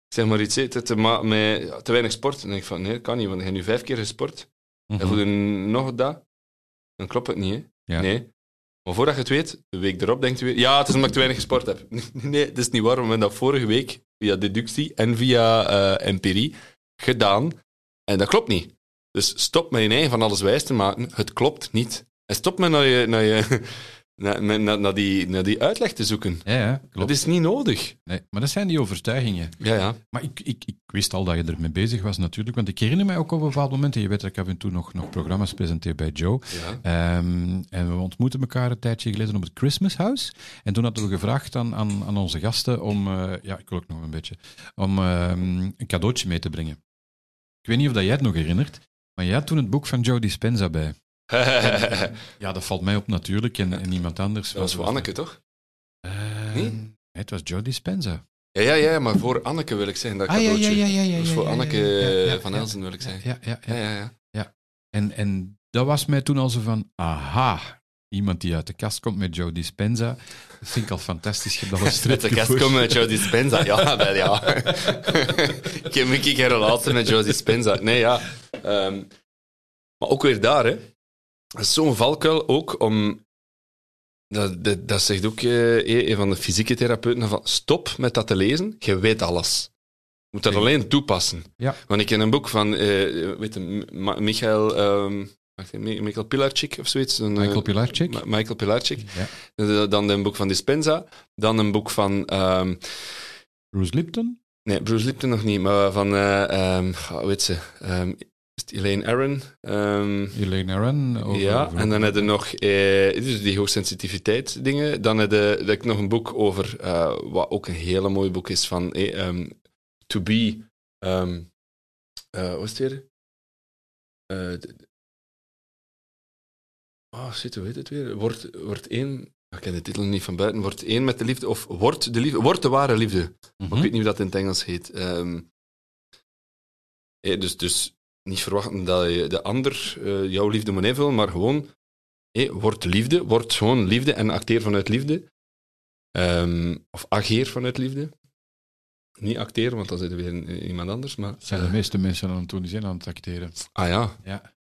Zeg maar iets, te, te, met te weinig sport. En dan denk ik van, nee, dat kan niet. Want ik heb nu vijf keer gesport. En voel je nog dat? Dan klopt het niet, hè? Ja. Nee. Maar voordat je het weet, de week erop denkt je weer... Ja, het is omdat ik te weinig gesport heb. Nee, dat is niet waar. We hebben dat vorige week via deductie en via eh, empirie gedaan. En dat klopt niet. Dus stop met je eigen van alles wijs te maken. Het klopt niet. En stop met naar, je, naar, je, naar, naar, naar- die, naar die uitleg te zoeken. Ja, ja, Dat klopt. is niet nodig. Nee, maar dat zijn die overtuigingen. Ja, ja. Maar ik, ik, ik wist al dat je ermee bezig was natuurlijk, want ik herinner mij ook op een bepaald moment, en je weet dat ik af en toe nog, nog programma's presenteer bij Joe, ja. Ehm, en we ontmoetten elkaar een tijdje geleden op het Christmas House. En toen hadden we gevraagd aan, aan, aan onze gasten om, eh, ja, ik wil ook nog een beetje, om ehm, een cadeautje mee te brengen. Ik weet niet of dat jij het nog herinnert, maar jij had toen het boek van Joe Dispenza bij. Ja, dat valt mij op natuurlijk en, en niemand anders. Dat was voor Anneke, toch? Eh, Nee? nee, het was Joe Dispenza. Ja, ja, ja, maar voor Anneke wil ik zeggen dat Ah, ja, cadeautje. ja, ja, ja. Voor Anneke ja, van. Elsen, wil ik zeggen. Ja, ja, ja. Ja, ja, ja. En, en dat was mij toen al zo van, aha, iemand die uit de kast komt met Joe Dispenza. Dat vind ik al fantastisch. Je hebt stripje de kast komen met Joe Dispenza. Ja, wel ja. ik heb een keer relatie met Joe Dispenza. Nee, ja. Ehm, maar ook weer daar, hè. Dat is zo'n valkuil ook om... Dat, dat, dat zegt ook eh, een van de fysieke therapeuten, van stop met dat te lezen, je weet alles. Je moet dat alleen toepassen. Ja. Want ik ken een boek van, eh weet je, Michael, Mi- Michael Pilarczyk of zoiets. Een, eh, Michael Pilarczyk. Ma- Michael Pilarczyk. Ja. Dan een boek van Dispenza. Dan een boek van... ehm, Bruce Lipton. nee, Bruce Lipton nog niet, maar van... ehm, hoe heet ze? Ehm, Elaine Aron? Ehm, Elaine Aron. over- ja, over- en dan heb je nog eh, dus die hoogsensitiviteit dingen. Dan heb je, heb ik nog een boek over, eh, wat ook een hele mooi boek is, van eh, ehm, To Be... eh, wat is het weer? Oh, shit, hoe heet het weer? Wordt, wordt één... Ik ken de titel niet van buiten. Wordt één met de liefde, of wordt de liefde... Wordt de ware liefde. Mhm. Ik weet niet hoe dat in het Engels heet. Eh, dus, dus niet verwachten dat je de ander eh, jouw liefde moet invullen, maar gewoon, eh, word liefde, word gewoon liefde en acteer vanuit liefde. Ehm, of ageer vanuit liefde. Niet acteren, want dan zit er weer een- iemand anders. Maar, Dat zijn de meeste mensen aan doen, die zijn aan het acteren. ah ja, Ja.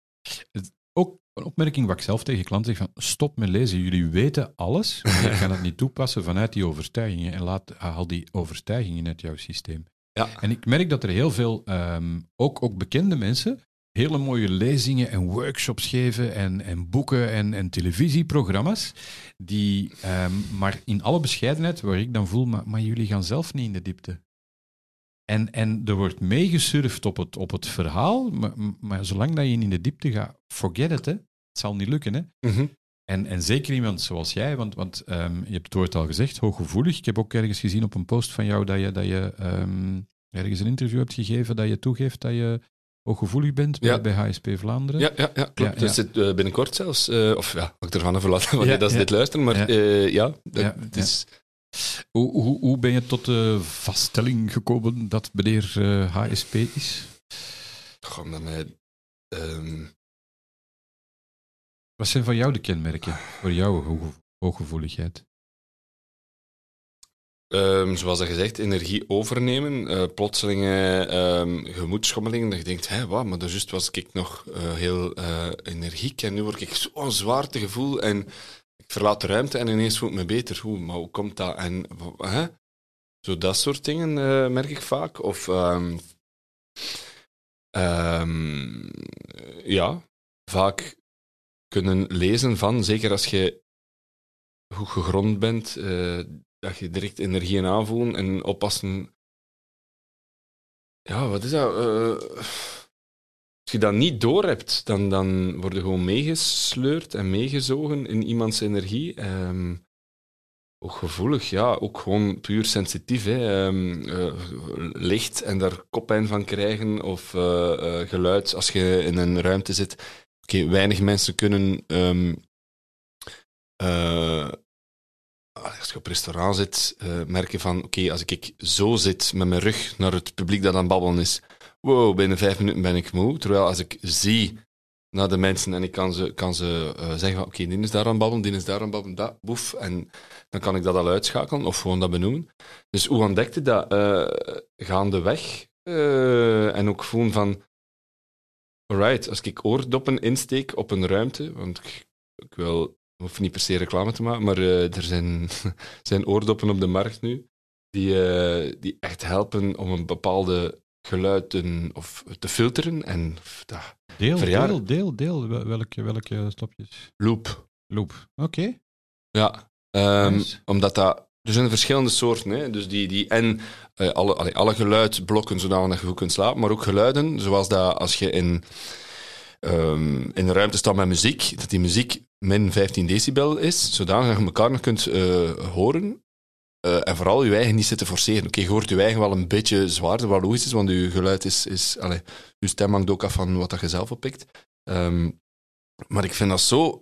Ook een opmerking wat ik zelf tegen klanten zeg, van stop met lezen. Jullie weten alles, maar je kan het niet toepassen vanuit die overtuigingen en laat, haal die overtuigingen uit jouw systeem. Ja. En ik merk dat er heel veel, ehm, ook, ook bekende mensen, hele mooie lezingen en workshops geven en, en boeken en, en televisieprogramma's, die, ehm, maar in alle bescheidenheid, waar ik dan voel, maar, maar jullie gaan zelf niet in de diepte. En, en er wordt meegesurfd op het, op het verhaal, maar, maar zolang dat je in de diepte gaat, forget it, hè. Het zal niet lukken, hè. Mhm. En, en zeker iemand zoals jij, want, want ehm, je hebt het woord al gezegd, hooggevoelig. Ik heb ook ergens gezien op een post van jou dat je, dat je ehm, ergens een interview hebt gegeven dat je toegeeft dat je hooggevoelig bent bij, Ja. bij HSP Vlaanderen. ja, ja, ja klopt. Ja, Dus het, eh, binnenkort zelfs, eh, of ja, ik ervan even laten wanneer Ja, dat ze dit luisteren, maar Ja. dat, het is... Hoe, hoe, hoe ben je tot de vaststelling gekomen dat meneer eh, HSP is? Gewoon dat mij... Wat zijn van jou de kenmerken voor jouw hooggevo- hooggevoeligheid? Ehm, zoals dat gezegd, energie overnemen, eh plotselinge ehm gemoedschommelingen, dat je denkt, hé, wat, maar juist was ik nog eh, heel eh, energiek en nu word ik zo'n zwaartegevoel en ik verlaat de ruimte en ineens voel ik me beter. Hoe, maar hoe komt dat? En, hè? Zo dat soort dingen merk ik vaak. Of, ehm, ja, vaak kunnen lezen van, zeker als je goed gegrond bent, eh, dat je direct energieën aanvoelen en oppassen. Ja, wat is dat? Eh, als je dat niet doorhebt, dan, dan word je gewoon meegesleurd en meegezogen in iemands energie. Ehm, ook gevoelig, ja, ook gewoon puur sensitief. Hè. Ehm, eh, licht en daar koppijn van krijgen of geluid als je in een ruimte zit. Oké, weinig mensen kunnen ehm, eh, als je op restaurant zit, eh, merk je van, oké, als ik zo zit met mijn rug naar het publiek dat aan babbelen is, wow, binnen vijf minuten ben ik moe. Terwijl als ik zie naar de mensen en ik kan ze, kan ze eh, zeggen van, oké, die is daar aan babbelen, die is daar aan babbelen, dat, boef, en dan kan ik dat al uitschakelen of gewoon dat benoemen. Dus hoe ontdekte dat? eh gaandeweg eh, en ook voelen van, alright, als ik oordoppen insteek op een ruimte, want ik, ik wil hoef niet per se reclame te maken, maar eh, er zijn, zijn oordoppen op de markt nu. die, eh, die echt helpen om een bepaalde geluiden of te filteren. En Deel, deel, deel, deel. Wel- Welke, welke stopjes? loop. Loop. Oké. Ja, ehm, Nice. omdat dat... Er zijn verschillende soorten. Hè? Dus die, die, en eh, alle, allee, alle geluidblokken zodanig dat je goed kunt slapen, maar ook geluiden, zoals dat als je in, ehm, in een ruimte staat met muziek, dat die muziek min 15 decibel is, zodanig dat je elkaar nog kunt eh, horen. Eh, en vooral je eigen niet zitten forceren. Oké, je hoort je eigen wel een beetje zwaarder, wat logisch is, want je geluid is... is allee, je stem hangt ook af van wat dat je zelf oppikt. Ehm, maar ik vind dat zo...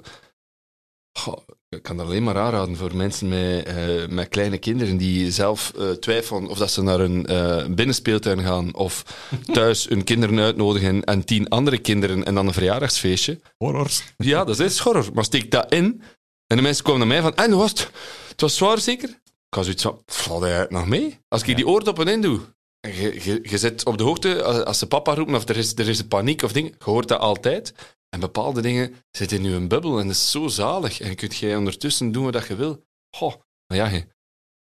ik kan dat alleen maar aanraden voor mensen met, eh, met kleine kinderen die zelf eh, twijfelen of dat ze naar een eh, binnenspeeltuin gaan of thuis hun kinderen uitnodigen en tien andere kinderen en dan een verjaardagsfeestje. Horrors. Ja, dat is horror. Maar steek dat in en de mensen komen naar mij van en hoe was het? Het was zwaar zeker? Ik had zoiets van, valt hij nog mee? Als ik die oordoppen in doe, en je, je, je zit op de hoogte, als, als ze papa roepen of er is, er is een paniek of ding, je hoort dat altijd. En bepaalde dingen zitten in je bubbel en dat is zo zalig. En kunt jij ondertussen doen wat je wil. Goh, maar ja,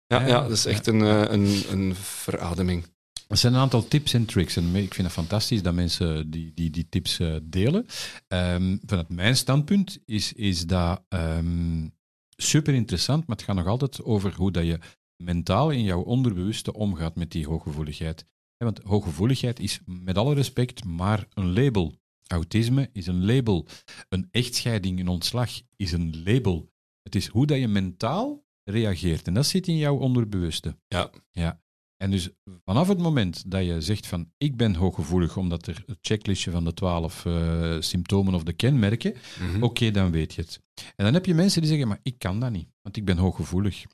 ja, Ja, dat is echt een, eh, een, een verademing. Er zijn een aantal tips en tricks. En ik vind het fantastisch dat mensen die, die, die tips eh, delen. Ehm, vanuit mijn standpunt is, is dat ehm, super interessant, maar het gaat nog altijd over hoe dat je mentaal in jouw onderbewuste omgaat met die hooggevoeligheid. Want hooggevoeligheid is met alle respect maar een label. Autisme is een label. Een echtscheiding, een ontslag is een label. Het is hoe dat je mentaal reageert. En dat zit in jouw onderbewuste. Ja. Ja. En dus vanaf het moment dat je zegt van ik ben hooggevoelig omdat er het checklistje van de twaalf eh, symptomen of de kenmerken, Mhm. oké, dan weet je het. En dan heb je mensen die zeggen, maar ik kan dat niet, want ik ben hooggevoelig.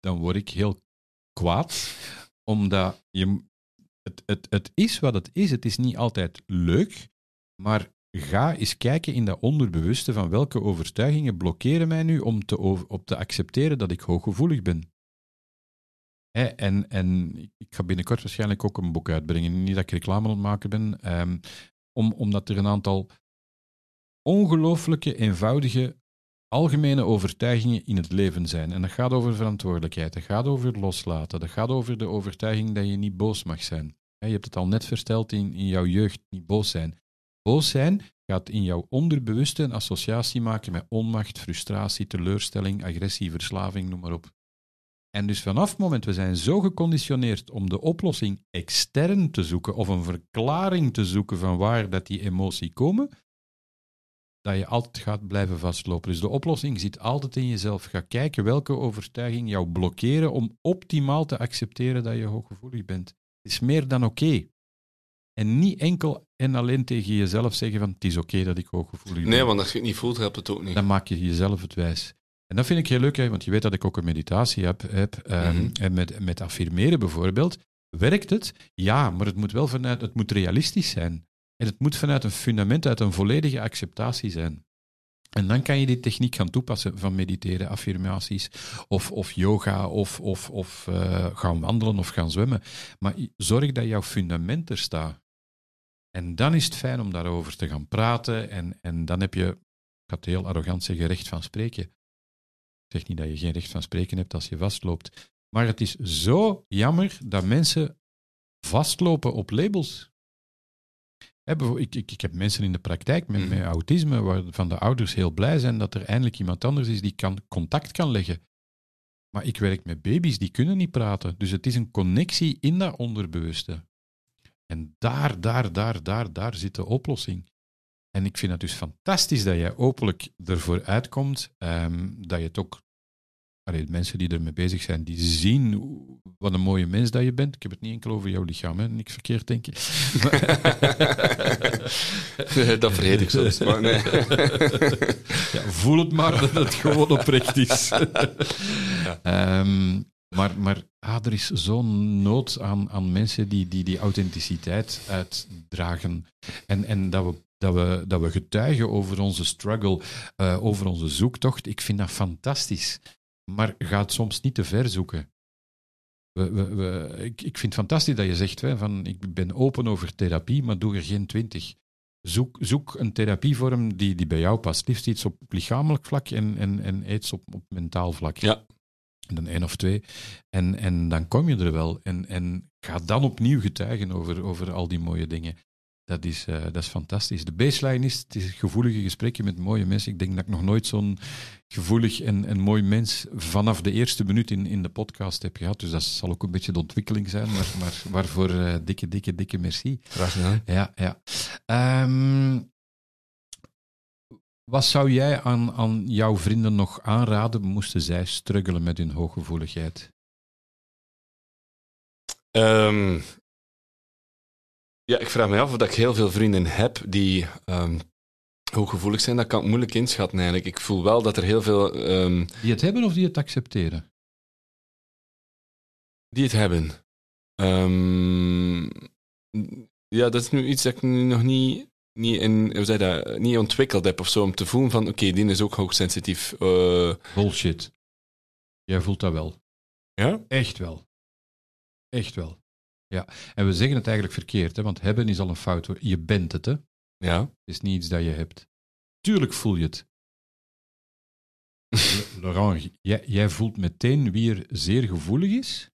Dan word ik heel kwaad, omdat je, het, het, het is wat het is. Het is niet altijd leuk, maar ga eens kijken in dat onderbewuste van welke overtuigingen blokkeren mij nu om te, op te accepteren dat ik hooggevoelig ben. En, en ik ga binnenkort waarschijnlijk ook een boek uitbrengen. Niet dat ik reclame aan het maken ben, ehm, om, omdat er een aantal ongelooflijke, eenvoudige, algemene overtuigingen in het leven zijn. En dat gaat over verantwoordelijkheid, dat gaat over loslaten, dat gaat over de overtuiging dat je niet boos mag zijn. Je hebt het al net verteld in, in jouw jeugd, niet boos zijn. Boos zijn gaat in jouw onderbewuste een associatie maken met onmacht, frustratie, teleurstelling, agressie, verslaving, noem maar op. En dus vanaf het moment, we zijn zo geconditioneerd om de oplossing extern te zoeken of een verklaring te zoeken van waar dat die emotie komen, dat je altijd gaat blijven vastlopen. Dus de oplossing zit altijd in jezelf. Ga kijken welke overtuiging jou blokkeren om optimaal te accepteren dat je hooggevoelig bent. Het is meer dan oké. En niet enkel en alleen tegen jezelf zeggen van het is oké dat ik hooggevoelig ben Nee, want als je het niet voelt, helpt het ook niet. dan maak je jezelf het wijs. En dat vind ik heel leuk, hè, want je weet dat ik ook een meditatie heb. heb ehm, Mhm. En met, met affirmeren bijvoorbeeld. Werkt het? Ja, maar het moet wel vanuit, het moet realistisch zijn. En het moet vanuit een fundament, uit een volledige acceptatie zijn. En dan kan je die techniek gaan toepassen van mediteren, affirmaties, of, of yoga, of, of, of eh, gaan wandelen of gaan zwemmen. Maar zorg dat jouw fundament er staat. En dan is het fijn om daarover te gaan praten. En, en dan heb je, ik het heel arrogant zeggen, recht van spreken. Ik zeg niet dat je geen recht van spreken hebt als je vastloopt. Maar het is zo jammer dat mensen vastlopen op labels. Ik, ik, ik heb mensen in de praktijk met, Mhm. met autisme waarvan de ouders heel blij zijn dat er eindelijk iemand anders is die kan, contact kan leggen. Maar ik werk met baby's, die kunnen niet praten. Dus het is een connectie in dat onderbewuste. En daar, daar, daar, daar, daar zit de oplossing. En ik vind het dus fantastisch dat jij openlijk ervoor uitkomt, ehm, dat je het ook, allee, de mensen die ermee bezig zijn, die zien wat een mooie mens dat je bent. Ik heb het niet enkel over jouw lichaam, hè? niks verkeerd denken. dat vergeet ik soms. Maar nee. ja, voel het maar dat het gewoon oprecht is. Ehm, maar maar ah, er is zo'n nood aan, aan mensen die, die die authenticiteit uitdragen. En, en dat, we, dat, we, dat we getuigen over onze struggle, eh, over onze zoektocht. Ik vind dat fantastisch. Maar ga het soms niet te ver zoeken. We, we, we, ik, ik vind het fantastisch dat je zegt, hè, van, ik ben open over therapie, maar doe er geen twintig. Zoek, zoek een therapievorm die, die bij jou past. Liefst iets op lichamelijk vlak en, en, en iets op, op mentaal vlak. Ja. Dan één of twee. En, en dan kom je er wel. En, en ga dan opnieuw getuigen over, over al die mooie dingen. Dat is, eh, dat is fantastisch. De baseline is, het is gevoelige gesprekken met mooie mensen. Ik denk dat ik nog nooit zo'n gevoelig en, en mooi mens vanaf de eerste minuut in, in de podcast heb gehad. Dus dat zal ook een beetje de ontwikkeling zijn. Maar, maar waarvoor eh, dikke, dikke, dikke merci. Graag gedaan. Ja, ja. Ehm, wat zou jij aan, aan jouw vrienden nog aanraden, moesten zij struggelen met hun hooggevoeligheid? Ehm, ja, ik vraag me af of dat ik heel veel vrienden heb die ehm, hooggevoelig zijn. Dat kan ik moeilijk inschatten eigenlijk. Ik voel wel dat er heel veel ehm, Die het hebben of die het accepteren? die het hebben. Ja, dat is nu iets dat ik nog niet, niet, in, hoe zeg je dat, niet ontwikkeld heb of zo. Om te voelen van, oké, die is ook hoogsensitief. Eh, Bullshit. Jij voelt dat wel. ja? Echt wel. Echt wel. Ja. En we zeggen het eigenlijk verkeerd, hè, want hebben is al een fout. hoor. Je bent het, hè. Het Ja. is niet iets dat je hebt. Tuurlijk voel je het. Laurent, jij, jij voelt meteen wie er zeer gevoelig is,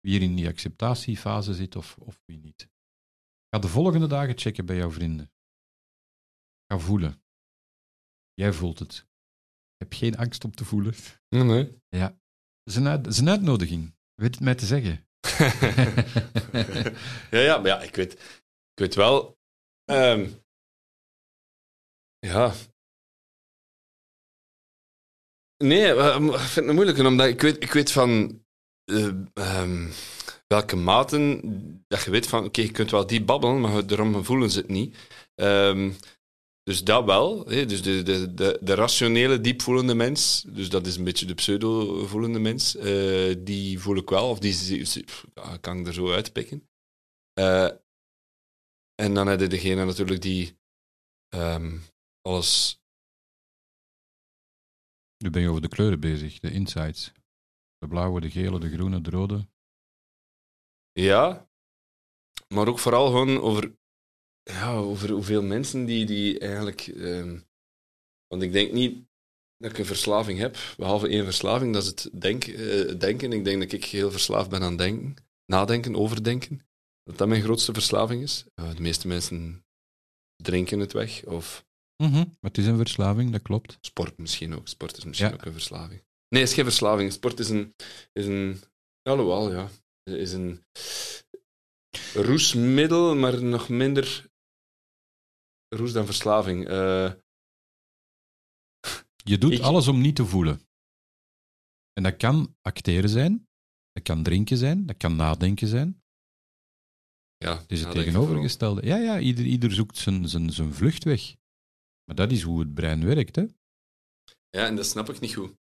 wie er in die acceptatiefase zit of, of wie niet. Ga de volgende dagen checken bij jouw vrienden. Ga voelen. Jij voelt het. Heb geen angst om te voelen. Nee, nee. Ja. Dat is een, uit- dat is een uitnodiging. Weet het mij te zeggen? ja, ja, maar ja, ik weet, ik weet wel. ehm, ja. Nee, ik vind het moeilijk, omdat ik weet, ik weet van ehm, welke maten dat je weet van, oké, je kunt wel die babbelen, maar daarom voelen ze het niet. Ehm, dus dat wel. Hè, dus de, de, de, de rationele, diepvoelende mens, dus dat is een beetje de pseudo-voelende mens, eh, die voel ik wel, of die ja, kan ik er zo uitpikken. Eh, en dan heb je degene natuurlijk die ehm, alles. Nu ben je over de kleuren bezig, de insights. De blauwe, de gele, de groene, de rode. Ja, maar ook vooral gewoon over, ja, over hoeveel mensen die, die eigenlijk. ehm, want ik denk niet dat ik een verslaving heb, behalve één verslaving, dat is het denk, eh, denken. Ik denk dat ik heel verslaafd ben aan denken, nadenken, overdenken. Dat dat mijn grootste verslaving is. Eh, de meeste mensen drinken het weg, of Maar het is een verslaving, dat klopt. Sport misschien ook. Sport is misschien Ja. ook een verslaving. Nee, het is geen verslaving. Sport is een... Is een alhoewel, ja. Is een roesmiddel, maar nog minder roes dan verslaving. Eh, Je doet Ik- alles om niet te voelen. En dat kan acteren zijn, dat kan drinken zijn, dat kan nadenken zijn. ja, Het is het tegenovergestelde. Ja, ja, ieder, ieder zoekt zijn, zijn, zijn vluchtweg. Maar dat is hoe het brein werkt, hè. Ja, en dat snap ik niet goed.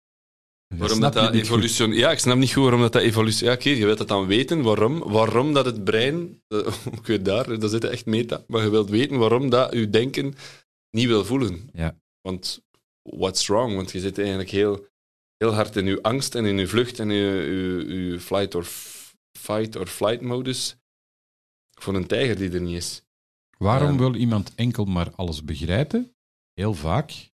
Waarom dat, dat evolutie... Ja, ik snap niet goed waarom dat, dat evolutie... Ja, oké, je wilt dat dan weten, waarom. Waarom dat het brein... eh, Ik weet daar, daar zit echt meta. Maar je wilt weten waarom dat je denken niet wil voelen. Ja. Want what's wrong? Want je zit eigenlijk heel, heel hard in je angst en in je vlucht en je, je, je flight or fight or flight modus voor een tijger die er niet is. Waarom Ehm. wil iemand enkel maar alles begrijpen? Heel vaak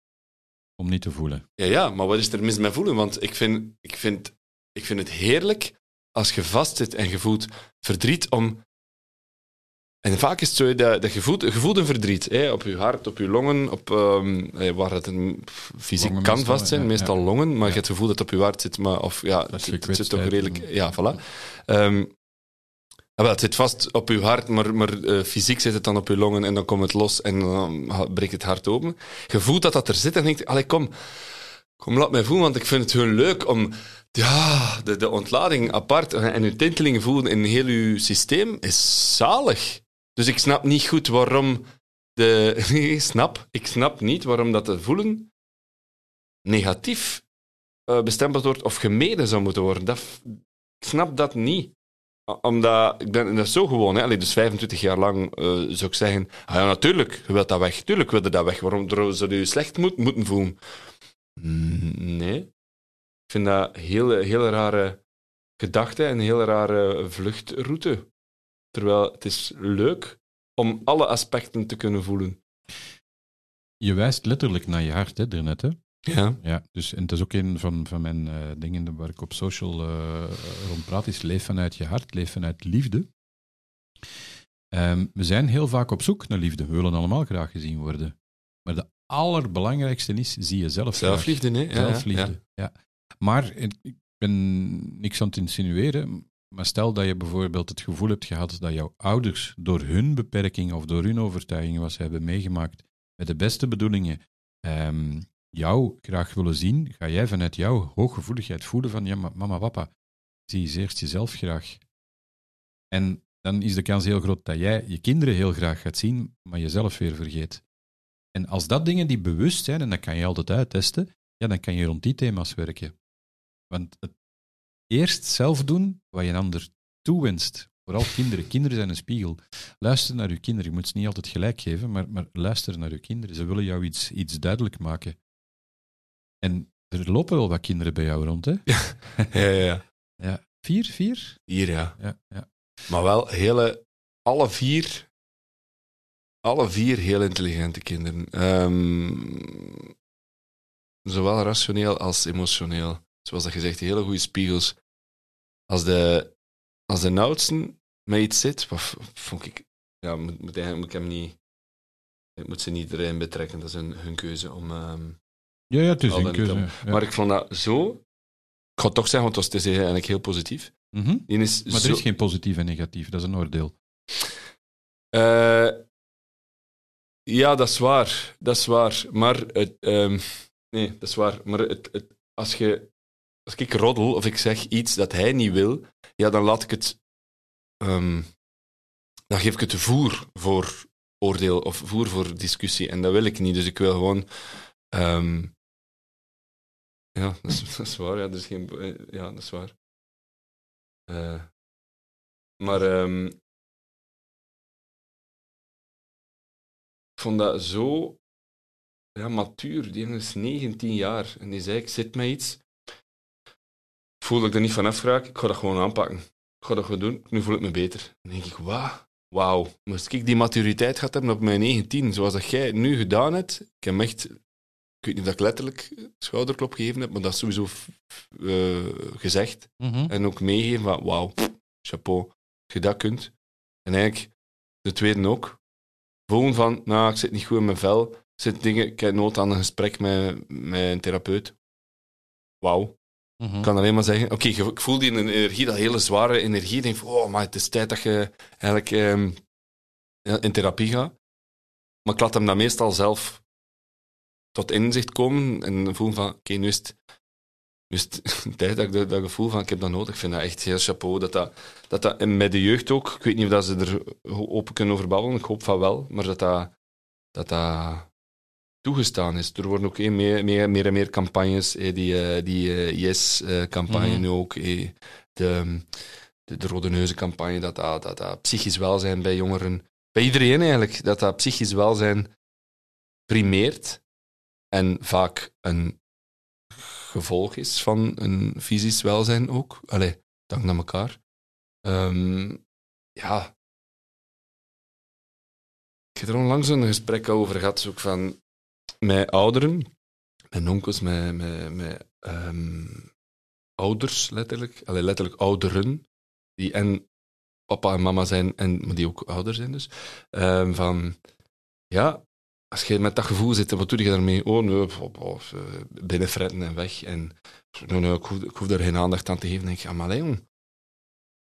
om niet te voelen. Ja, ja, maar wat is er mis met voelen? Want ik vind, ik vind, ik vind het heerlijk als je vastzit en je voelt verdriet om... En vaak is het zo dat, dat je, voelt, je voelt een verdriet hè, op je hart, op je longen, op, ehm, eh, waar het een, fysiek Longen kan meestal, vast zijn, ja, meestal ja. longen, maar Ja. je hebt het gevoel dat het op je hart zit, maar of, ja, het, zit toch redelijk... Ja, voilà. Ehm, ah, het zit vast op je hart, maar, maar eh, fysiek zit het dan op je longen en dan komt het los en dan breekt het hart open. Je voelt dat dat er zit en denkt, allee, kom, kom, laat mij voelen, want ik vind het gewoon leuk om ja, de, de ontlading apart en je tintelingen voelen in heel je systeem is zalig. Dus ik snap niet goed waarom de... snap, ik snap niet waarom dat te voelen negatief eh, bestempeld wordt of gemeden zou moeten worden. Dat, ik snap dat niet. Omdat, ik ben dat zo gewoon, hè. Allee, dus 25 jaar lang eh, zou ik zeggen, ah ja, natuurlijk, je wilt dat weg. Tuurlijk wil je dat weg. Waarom zou je je slecht moet, moeten voelen? Mm, Nee. Ik vind dat een hele, hele rare gedachte en een hele rare vluchtroute. Terwijl het is leuk om alle aspecten te kunnen voelen. Je wijst letterlijk naar je hart, hè, daarnet, hè. Ja. Ja, dus, en het is ook een van, van mijn eh, dingen waar ik op social eh, rond praat, is leef vanuit je hart, leef vanuit liefde. Ehm, we zijn heel vaak op zoek naar liefde. We willen allemaal graag gezien worden. Maar de allerbelangrijkste is, zie je zelf. Zelfliefde, nee? Ja, Zelfliefde, ja. Maar ik ik ben niks aan het insinueren, maar stel dat je bijvoorbeeld het gevoel hebt gehad dat jouw ouders door hun beperking of door hun overtuigingen wat ze hebben meegemaakt, met de beste bedoelingen, ehm, jou graag willen zien, ga jij vanuit jouw hooggevoeligheid voelen van, ja, mama, papa, zie je eerst jezelf graag. En dan is de kans heel groot dat jij je kinderen heel graag gaat zien, maar jezelf weer vergeet. En als dat dingen die bewust zijn, en dat kan je altijd uittesten, ja, dan kan je rond die thema's werken. Want het eerst zelf doen wat je een ander toewenst. Vooral kinderen. Kinderen zijn een spiegel. Luister naar uw kinderen. Je moet ze niet altijd gelijk geven, maar, maar luister naar uw kinderen. Ze willen jou iets, iets duidelijk maken. En er lopen wel wat kinderen bij jou rond, hè? Ja, ja, ja. Ja. Vier? Vier? Hier, ja. Ja. ja. Maar wel hele, alle vier, alle vier heel intelligente kinderen. Ehm, zowel rationeel als emotioneel. Zoals dat gezegd, hele goede spiegels. Als de, als de oudste met iets zit, wat vond ik, ja, moet, moet, moet ik hem niet, ik moet ze niet erin betrekken, dat is hun, hun keuze om... ehm, Ja, ja, het is een keuze. ja. Maar ik vond dat zo, ik ga het toch zeggen, want het was- het is eigenlijk heel positief. Die is Maar zo, er is geen positief en negatief, dat is een oordeel. Eh, ja, dat is waar. Dat is waar. Maar het, ehm, nee, dat is waar. Maar het, het, als, je, als ik roddel of ik zeg iets dat hij niet wil, ja, dan laat ik het. ehm, dan geef ik het voer voor oordeel of voer voor discussie. En dat wil ik niet. Dus ik wil gewoon. ehm, ja, dat is, waar. Ja, dat is geen, eh, ja, dat is waar. Eh, maar. ehm, ik vond dat zo ja, matuur. Die is 19 jaar en die zei: Ik zit met iets. Ik voel ik er niet vanaf raak. Ik ga dat gewoon aanpakken. Ik ga dat gewoon doen. Nu voel ik me beter. Dan denk ik: Wauw. Wauw. Moest ik die maturiteit gehad hebben op mijn 19, zoals dat jij nu gedaan hebt. Ik heb echt. Ik weet niet of ik letterlijk schouderklop gegeven heb, maar dat is sowieso eh, gezegd. En ook meegeven van, wauw, chapeau, als je dat kunt. En eigenlijk, de tweede ook. Voelen van, nou, ik zit niet goed in mijn vel. Zitten dingen, ik heb nood aan een gesprek met, met een therapeut. Wauw. Mhm. Ik kan alleen maar zeggen, oké, ik voel die energie, dat hele zware energie. Ik denk van, oh, maar het is tijd dat je eigenlijk ehm, in therapie gaat. Maar ik laat hem dan meestal zelf tot inzicht komen en voelen van, oké, nu is het, nu is het tijd dat ik dat, dat gevoel van, ik heb dat nodig. Ik vind dat echt heel chapeau. Dat dat, dat, dat en met de jeugd ook, ik weet niet of dat ze er open kunnen over babbelen, ik hoop van wel, maar dat dat, dat, dat toegestaan is. Er worden ook eh, meer, meer, meer en meer campagnes, eh, die, eh, die eh, Yes-campagne Mhm. ook, eh, de, de, de Rode Neuzen-campagne, dat dat, dat dat psychisch welzijn bij jongeren, bij iedereen eigenlijk, dat dat psychisch welzijn primeert en vaak een gevolg is van een fysisch welzijn ook. Allee, dank naar elkaar. Ehm, ja. Ik heb er onlangs een gesprek over gehad, ook van met ouderen, met onkels, met ehm, ouders, letterlijk. Allee, letterlijk ouderen, die en papa en mama zijn, en, maar die ook ouder zijn dus. Ehm, van, ja, als je met dat gevoel zit, wat doe je daarmee? Oh, nee, eh, binnenfretten en weg. En nee, ik, hoef, ik hoef daar geen aandacht aan te geven. Dan denk ik, ah.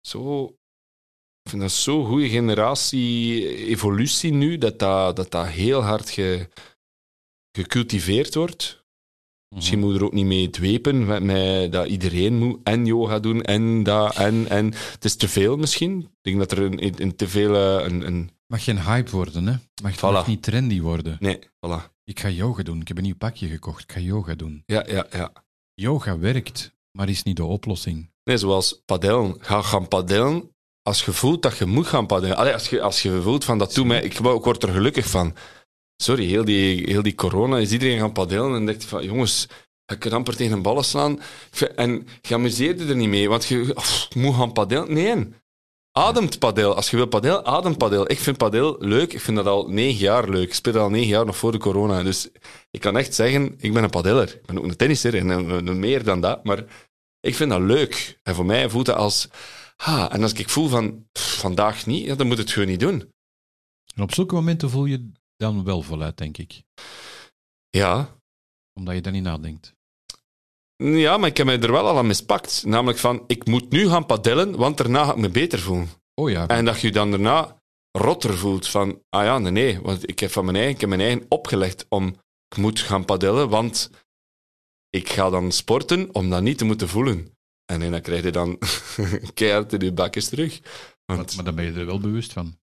Zo, ik vind dat zo'n goede generatie-evolutie nu, dat dat, dat, dat heel hard ge, gecultiveerd wordt. Misschien moet je er ook niet mee dwepen, met, dat iedereen moet en yoga doen en dat en en. Het is te veel misschien. Ik denk dat er een, een, een te veel eh, een, een... Mag geen hype worden, hè? Mag, Voilà. mag niet trendy worden. Nee, voilà. Ik ga yoga doen. Ik heb een nieuw pakje gekocht. Ik ga yoga doen. Ja, ja, ja. Yoga werkt, maar is niet de oplossing. Nee, zoals padellen. Ga gaan padellen als je voelt dat je moet gaan padellen. Allee, als, je, als je voelt van dat doet mij, ik, ik word er gelukkig van. Sorry, heel die, heel die corona is iedereen gaan padellen en denkt van jongens, ik kan amper tegen een ballen slaan. En je amuseert je er niet mee, want je moet gaan padellen. Nee, Ademt padel. Als je wil padel, adem padel. Ik vind padel leuk. Ik vind dat al negen jaar leuk. Ik speel al negen jaar nog voor de corona. Dus ik kan echt zeggen, ik ben een padeller. Ik ben ook een tennisser en meer dan dat. Maar ik vind dat leuk. En voor mij voelt dat als... Ha, en als ik voel van, vandaag niet, dan moet het gewoon niet doen. En op zulke momenten voel je dan wel voluit, denk ik. Ja, Omdat je daar niet nadenkt. ja, maar ik heb mij er wel al aan mispakt. Namelijk van, ik moet nu gaan padellen, want daarna ga ik me beter voelen. Oh ja, En dat je dan daarna rotter voelt van, ah ja, nee, nee, want ik heb van mijn eigen, ik heb mijn eigen opgelegd om, ik moet gaan padellen, want ik ga dan sporten om dat niet te moeten voelen. En nee, dan krijg je dan keihard in je bakjes terug. maar, Want maar dan ben je er wel bewust van.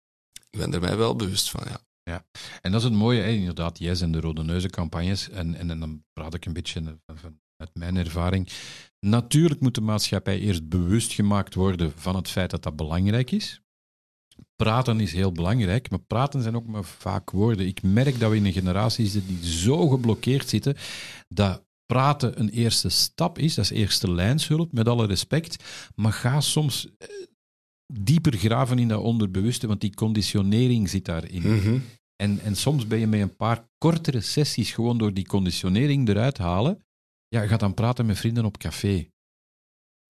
ik ben er mij wel bewust van, ja. En dat is het mooie, inderdaad, Yes en de Rode Neuzencampagnes. En, en, en dan praat ik een beetje uit mijn ervaring. Natuurlijk moet de maatschappij eerst bewust gemaakt worden van het feit dat dat belangrijk is. Praten is heel belangrijk, maar praten zijn ook maar vaak woorden. Ik merk dat we in een generatie zitten die zo geblokkeerd zitten dat praten een eerste stap is, dat is eerste lijnshulp, met alle respect. Maar ga soms eh, dieper graven in dat onderbewuste, want die conditionering zit daarin. Mhm. En, en soms ben je met een paar kortere sessies gewoon door die conditionering eruit halen. Ja, je gaat dan praten met vrienden op café.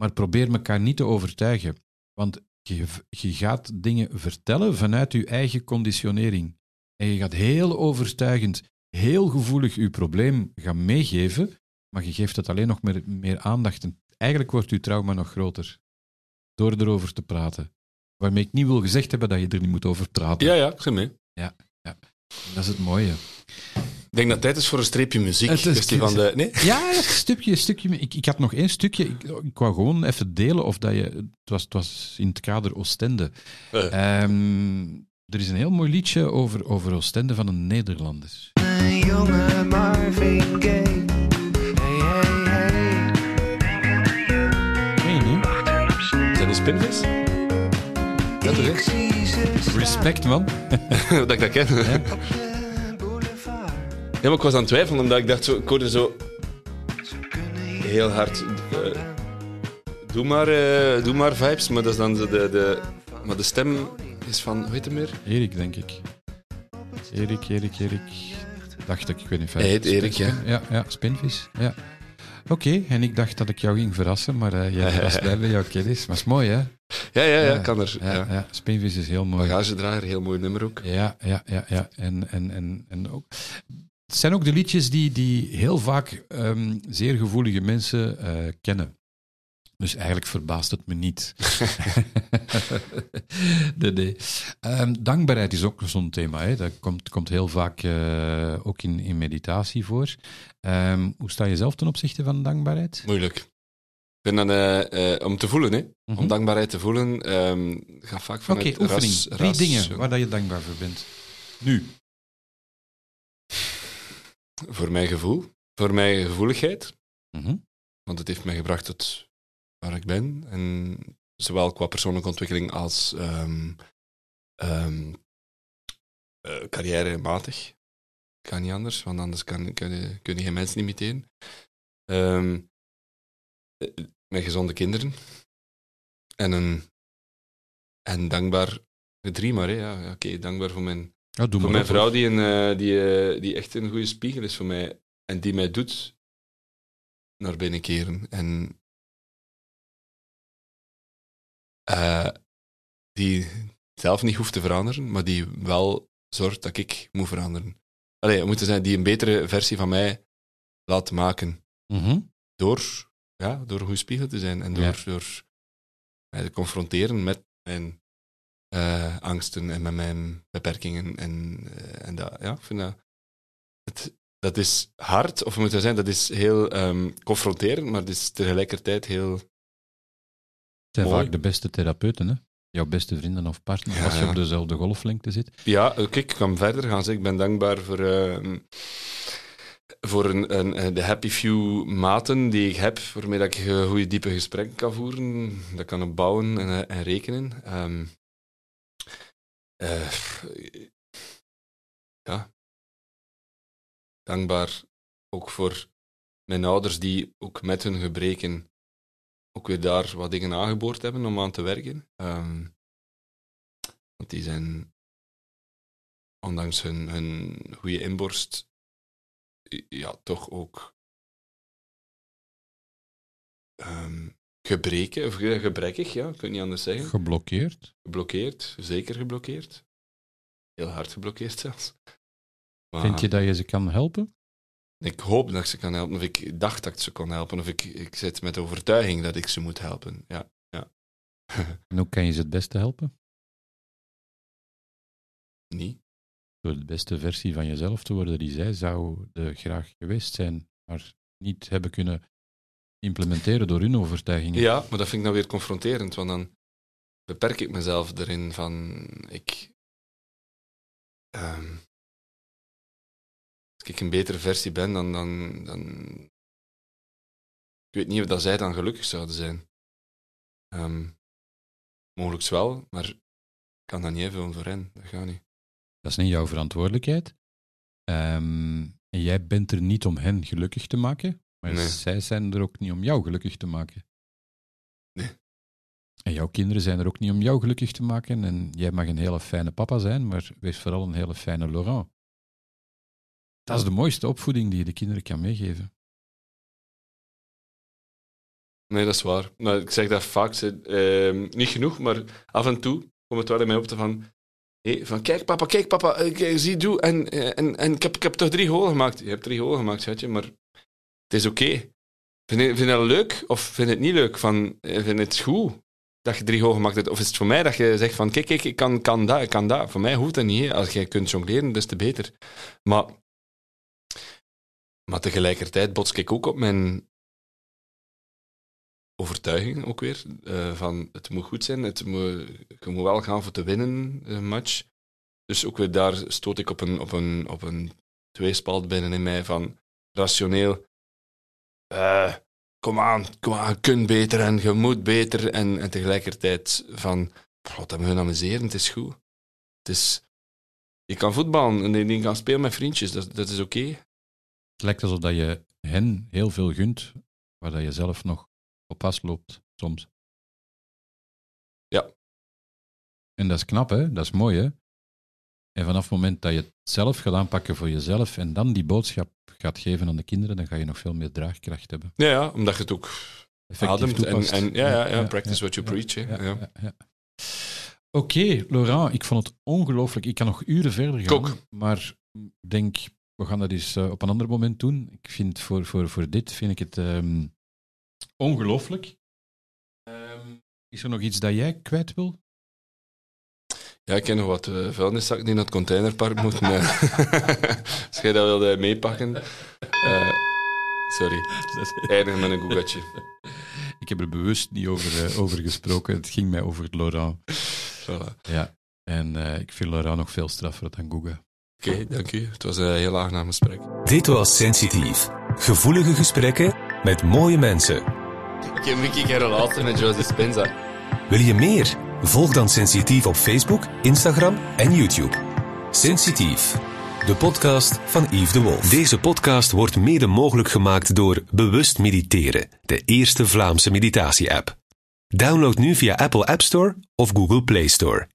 Maar probeer elkaar niet te overtuigen. Want je, je gaat dingen vertellen vanuit je eigen conditionering. En je gaat heel overtuigend, heel gevoelig je probleem gaan meegeven, maar je geeft het alleen nog meer, meer aandacht. En eigenlijk wordt je trauma nog groter. Door erover te praten. Waarmee ik niet wil gezegd hebben dat je er niet moet over praten. Ja, ja, ik zeg mee. Dat is het mooie. Ik denk dat het tijd is voor een streepje muziek. Het is- Dus die van de... Nee? Ja, een stukje, een stukje. Ik, ik had nog één stukje. Ik, ik wou gewoon even delen of dat je. Het was, het was in het kader Oostende. Eh. Ehm, er is een heel mooi liedje over, over Oostende van een Nederlander. jonge Marvin Gaye. Spinvis? Dat staan Respect, man. dat ik dat ken. boulevard. Ja, maar ik was aan het twijfelen, omdat ik dacht, zo, ik hoorde zo heel hard... eh, doe, maar, eh, doe maar vibes, maar dat is dan de, de... Maar de stem is van... Hoe heet hem meer? Erik, denk ik. Erik, Erik, Erik. Dacht ik, ik weet niet. Hij heet Erik, ja. Ja, ja, Spinvis. Ja. Oké, en ik dacht dat ik jou ging verrassen, maar eh jij verrast mij bij jouw kennis. Maar is mooi, hè? Ja, ja, ja, kan er. Ja, Ja. ja. Spinvis is heel mooi. Bagagedrager, heel mooi nummer ook. Ja, ja, ja, ja. En, en, en, en ook. Het zijn ook de liedjes die, die heel vaak ehm, zeer gevoelige mensen eh, kennen. Dus eigenlijk verbaast het me niet. nee, nee. Ehm, dankbaarheid is ook zo'n thema. Hè. Dat komt, komt heel vaak eh, ook in, in meditatie voor. Ehm, hoe sta je zelf ten opzichte van dankbaarheid? Moeilijk. Ik vind dat, eh, eh, om te voelen, hè. Mhm. Om dankbaarheid te voelen, ehm gaat vaak Oké, vanuit oefening. ras- Drie ras- dingen waar dat je dankbaar voor bent. Nu. Voor mijn gevoel, voor mijn gevoeligheid. Mhm. Want het heeft mij gebracht tot waar ik ben. En zowel qua persoonlijke ontwikkeling als ehm, eh, carrièrematig. Kan niet anders, want anders kan, kan, je- kun je geen mensen imiteren. Eh, met gezonde kinderen. En een... En dankbaar... Drie maar, hè. Ja, Oké, dankbaar voor mijn Ja, voor mijn vrouw, die, een, eh, die, die echt een goede spiegel is voor mij. En die mij doet naar binnen keren. En eh, die zelf niet hoeft te veranderen, maar die wel zorgt dat ik moet veranderen. Allee, het moet zijn die een betere versie van mij laat maken. Mhm. Door, ja, door een goede spiegel te zijn. En door, Ja. door mij te confronteren met mijn eh, angsten en met mijn beperkingen. En, eh, en dat, ja, ik vind dat... Het, dat is hard, of we moeten zijn, dat is heel ehm, confronterend, maar het is tegelijkertijd heel... Het zijn Mooi. vaak de beste therapeuten, hè? Jouw beste vrienden of partner, Ja, als je ja. op dezelfde golflengte zit. Ja, oké, ik kan verder gaan. zeg. Ik ben dankbaar voor, ehm, voor een, een, eh, de happy few maten die ik heb, waarmee dat ik eh, goede diepe gesprekken kan voeren. Dat kan op bouwen en, eh, en rekenen. Ehm, eh, ja. Dankbaar ook voor mijn ouders die ook met hun gebreken ook weer daar wat dingen aangeboord hebben om aan te werken. Ehm, Want die zijn, ondanks hun, hun goede inborst, ja, toch ook ehm, gebreken, of ge- gebrekkig, ja, ik kan het niet anders zeggen. Geblokkeerd. Geblokkeerd, zeker geblokkeerd. Heel hard geblokkeerd zelfs. Maar Vind je dat je ze kan helpen? Ik hoop dat ik ze kan helpen, of ik dacht dat ik ze kon helpen, of ik, ik zit met de overtuiging dat ik ze moet helpen. Ja, ja. En hoe kan je ze het beste helpen? Niet. Door de beste versie van jezelf te worden die zij zouden graag geweest zijn, maar niet hebben kunnen implementeren door hun overtuigingen. Ja, maar dat vind ik nou weer confronterend, want dan beperk ik mezelf erin van ik. ehm, ik een betere versie ben, dan, dan, dan. Ik weet niet of dat zij dan gelukkig zouden zijn. Ehm mogelijk wel, maar ik kan dat niet even voor hen. Dat gaat niet. Dat is niet jouw verantwoordelijkheid. Ehm, en jij bent er niet om hen gelukkig te maken, maar Nee. zij zijn er ook niet om jou gelukkig te maken. Nee. En jouw kinderen zijn er ook niet om jou gelukkig te maken. En jij mag een hele fijne papa zijn, maar wees vooral een hele fijne Laurent. Dat is de mooiste opvoeding die je de kinderen kan meegeven. Nee, dat is waar. Ik zeg dat vaak, ehm, niet genoeg, maar af en toe komt het wel in mij op te van, hey, van kijk papa, kijk papa, ik, ik zie doe en, eh, en, en ik, heb, ik heb toch drie holen gemaakt. Je hebt drie holen gemaakt, schatje, maar het is oké. Vind, je, dat leuk of vind je het niet leuk? Van, eh, vind je het goed dat je drie holen gemaakt hebt? Of is het voor mij dat je zegt van kijk, kijk ik kan, kan dat, ik kan dat. Voor mij hoeft dat niet. Als jij kunt jongleren, des te beter. Maar, maar tegelijkertijd bots ik ook op mijn overtuiging ook weer. eh, van het moet goed zijn, het moet, je moet wel gaan voor te winnen, een match. Dus ook weer daar stoot ik op een, op een, op een tweespalt binnen in mij van rationeel. eh, kom aan, kom aan, je kunt beter en je moet beter. En, en tegelijkertijd van, wat hebben we amuseren, het is goed. Het is, je kan voetballen en je kan spelen met vriendjes, dat, dat is oké. Lijkt alsof dat je hen heel veel gunt, waar dat je zelf nog op vastloopt soms. Ja. En dat is knap, hè? Dat is mooi, hè? En vanaf het moment dat je het zelf gaat aanpakken voor jezelf en dan die boodschap gaat geven aan de kinderen, dan ga je nog veel meer draagkracht hebben. Ja, ja, omdat je het ook Effectief ademt en, en ja, ja, ja, practice what you preach. ja. Oké, Laurent, ik vond het ongelooflijk. Ik kan nog uren verder gaan, maar ik denk, we gaan dat eens eh, op een ander moment doen. Ik vind voor, voor, voor dit vind ik het ehm, ongelooflijk. Ehm, is er nog iets dat jij kwijt wil? Ja, ik ken nog wat uh, vuilniszakken die naar het containerpark moeten. Als jij dat wilde meepakken. Eh, sorry, eindig met een goegatje. Ik heb er bewust niet over, over gesproken. Het ging mij over Laurent. Voilà. Ja. En ik vind Laurent nog veel straffer dan Google. Oké, dank u. Het was een heel aangenaam gesprek. Dit was Sensitief. Gevoelige gesprekken met mooie mensen. Ik heb een keer relatie met Josie Spenza. Wil je meer? Volg dan Sensitief op Facebook, Instagram en YouTube. Sensitief, de podcast van Yves de Wolf. Deze podcast wordt mede mogelijk gemaakt door Bewust Mediteren, de eerste Vlaamse meditatie-app. Download nu via Apple App Store of Google Play Store.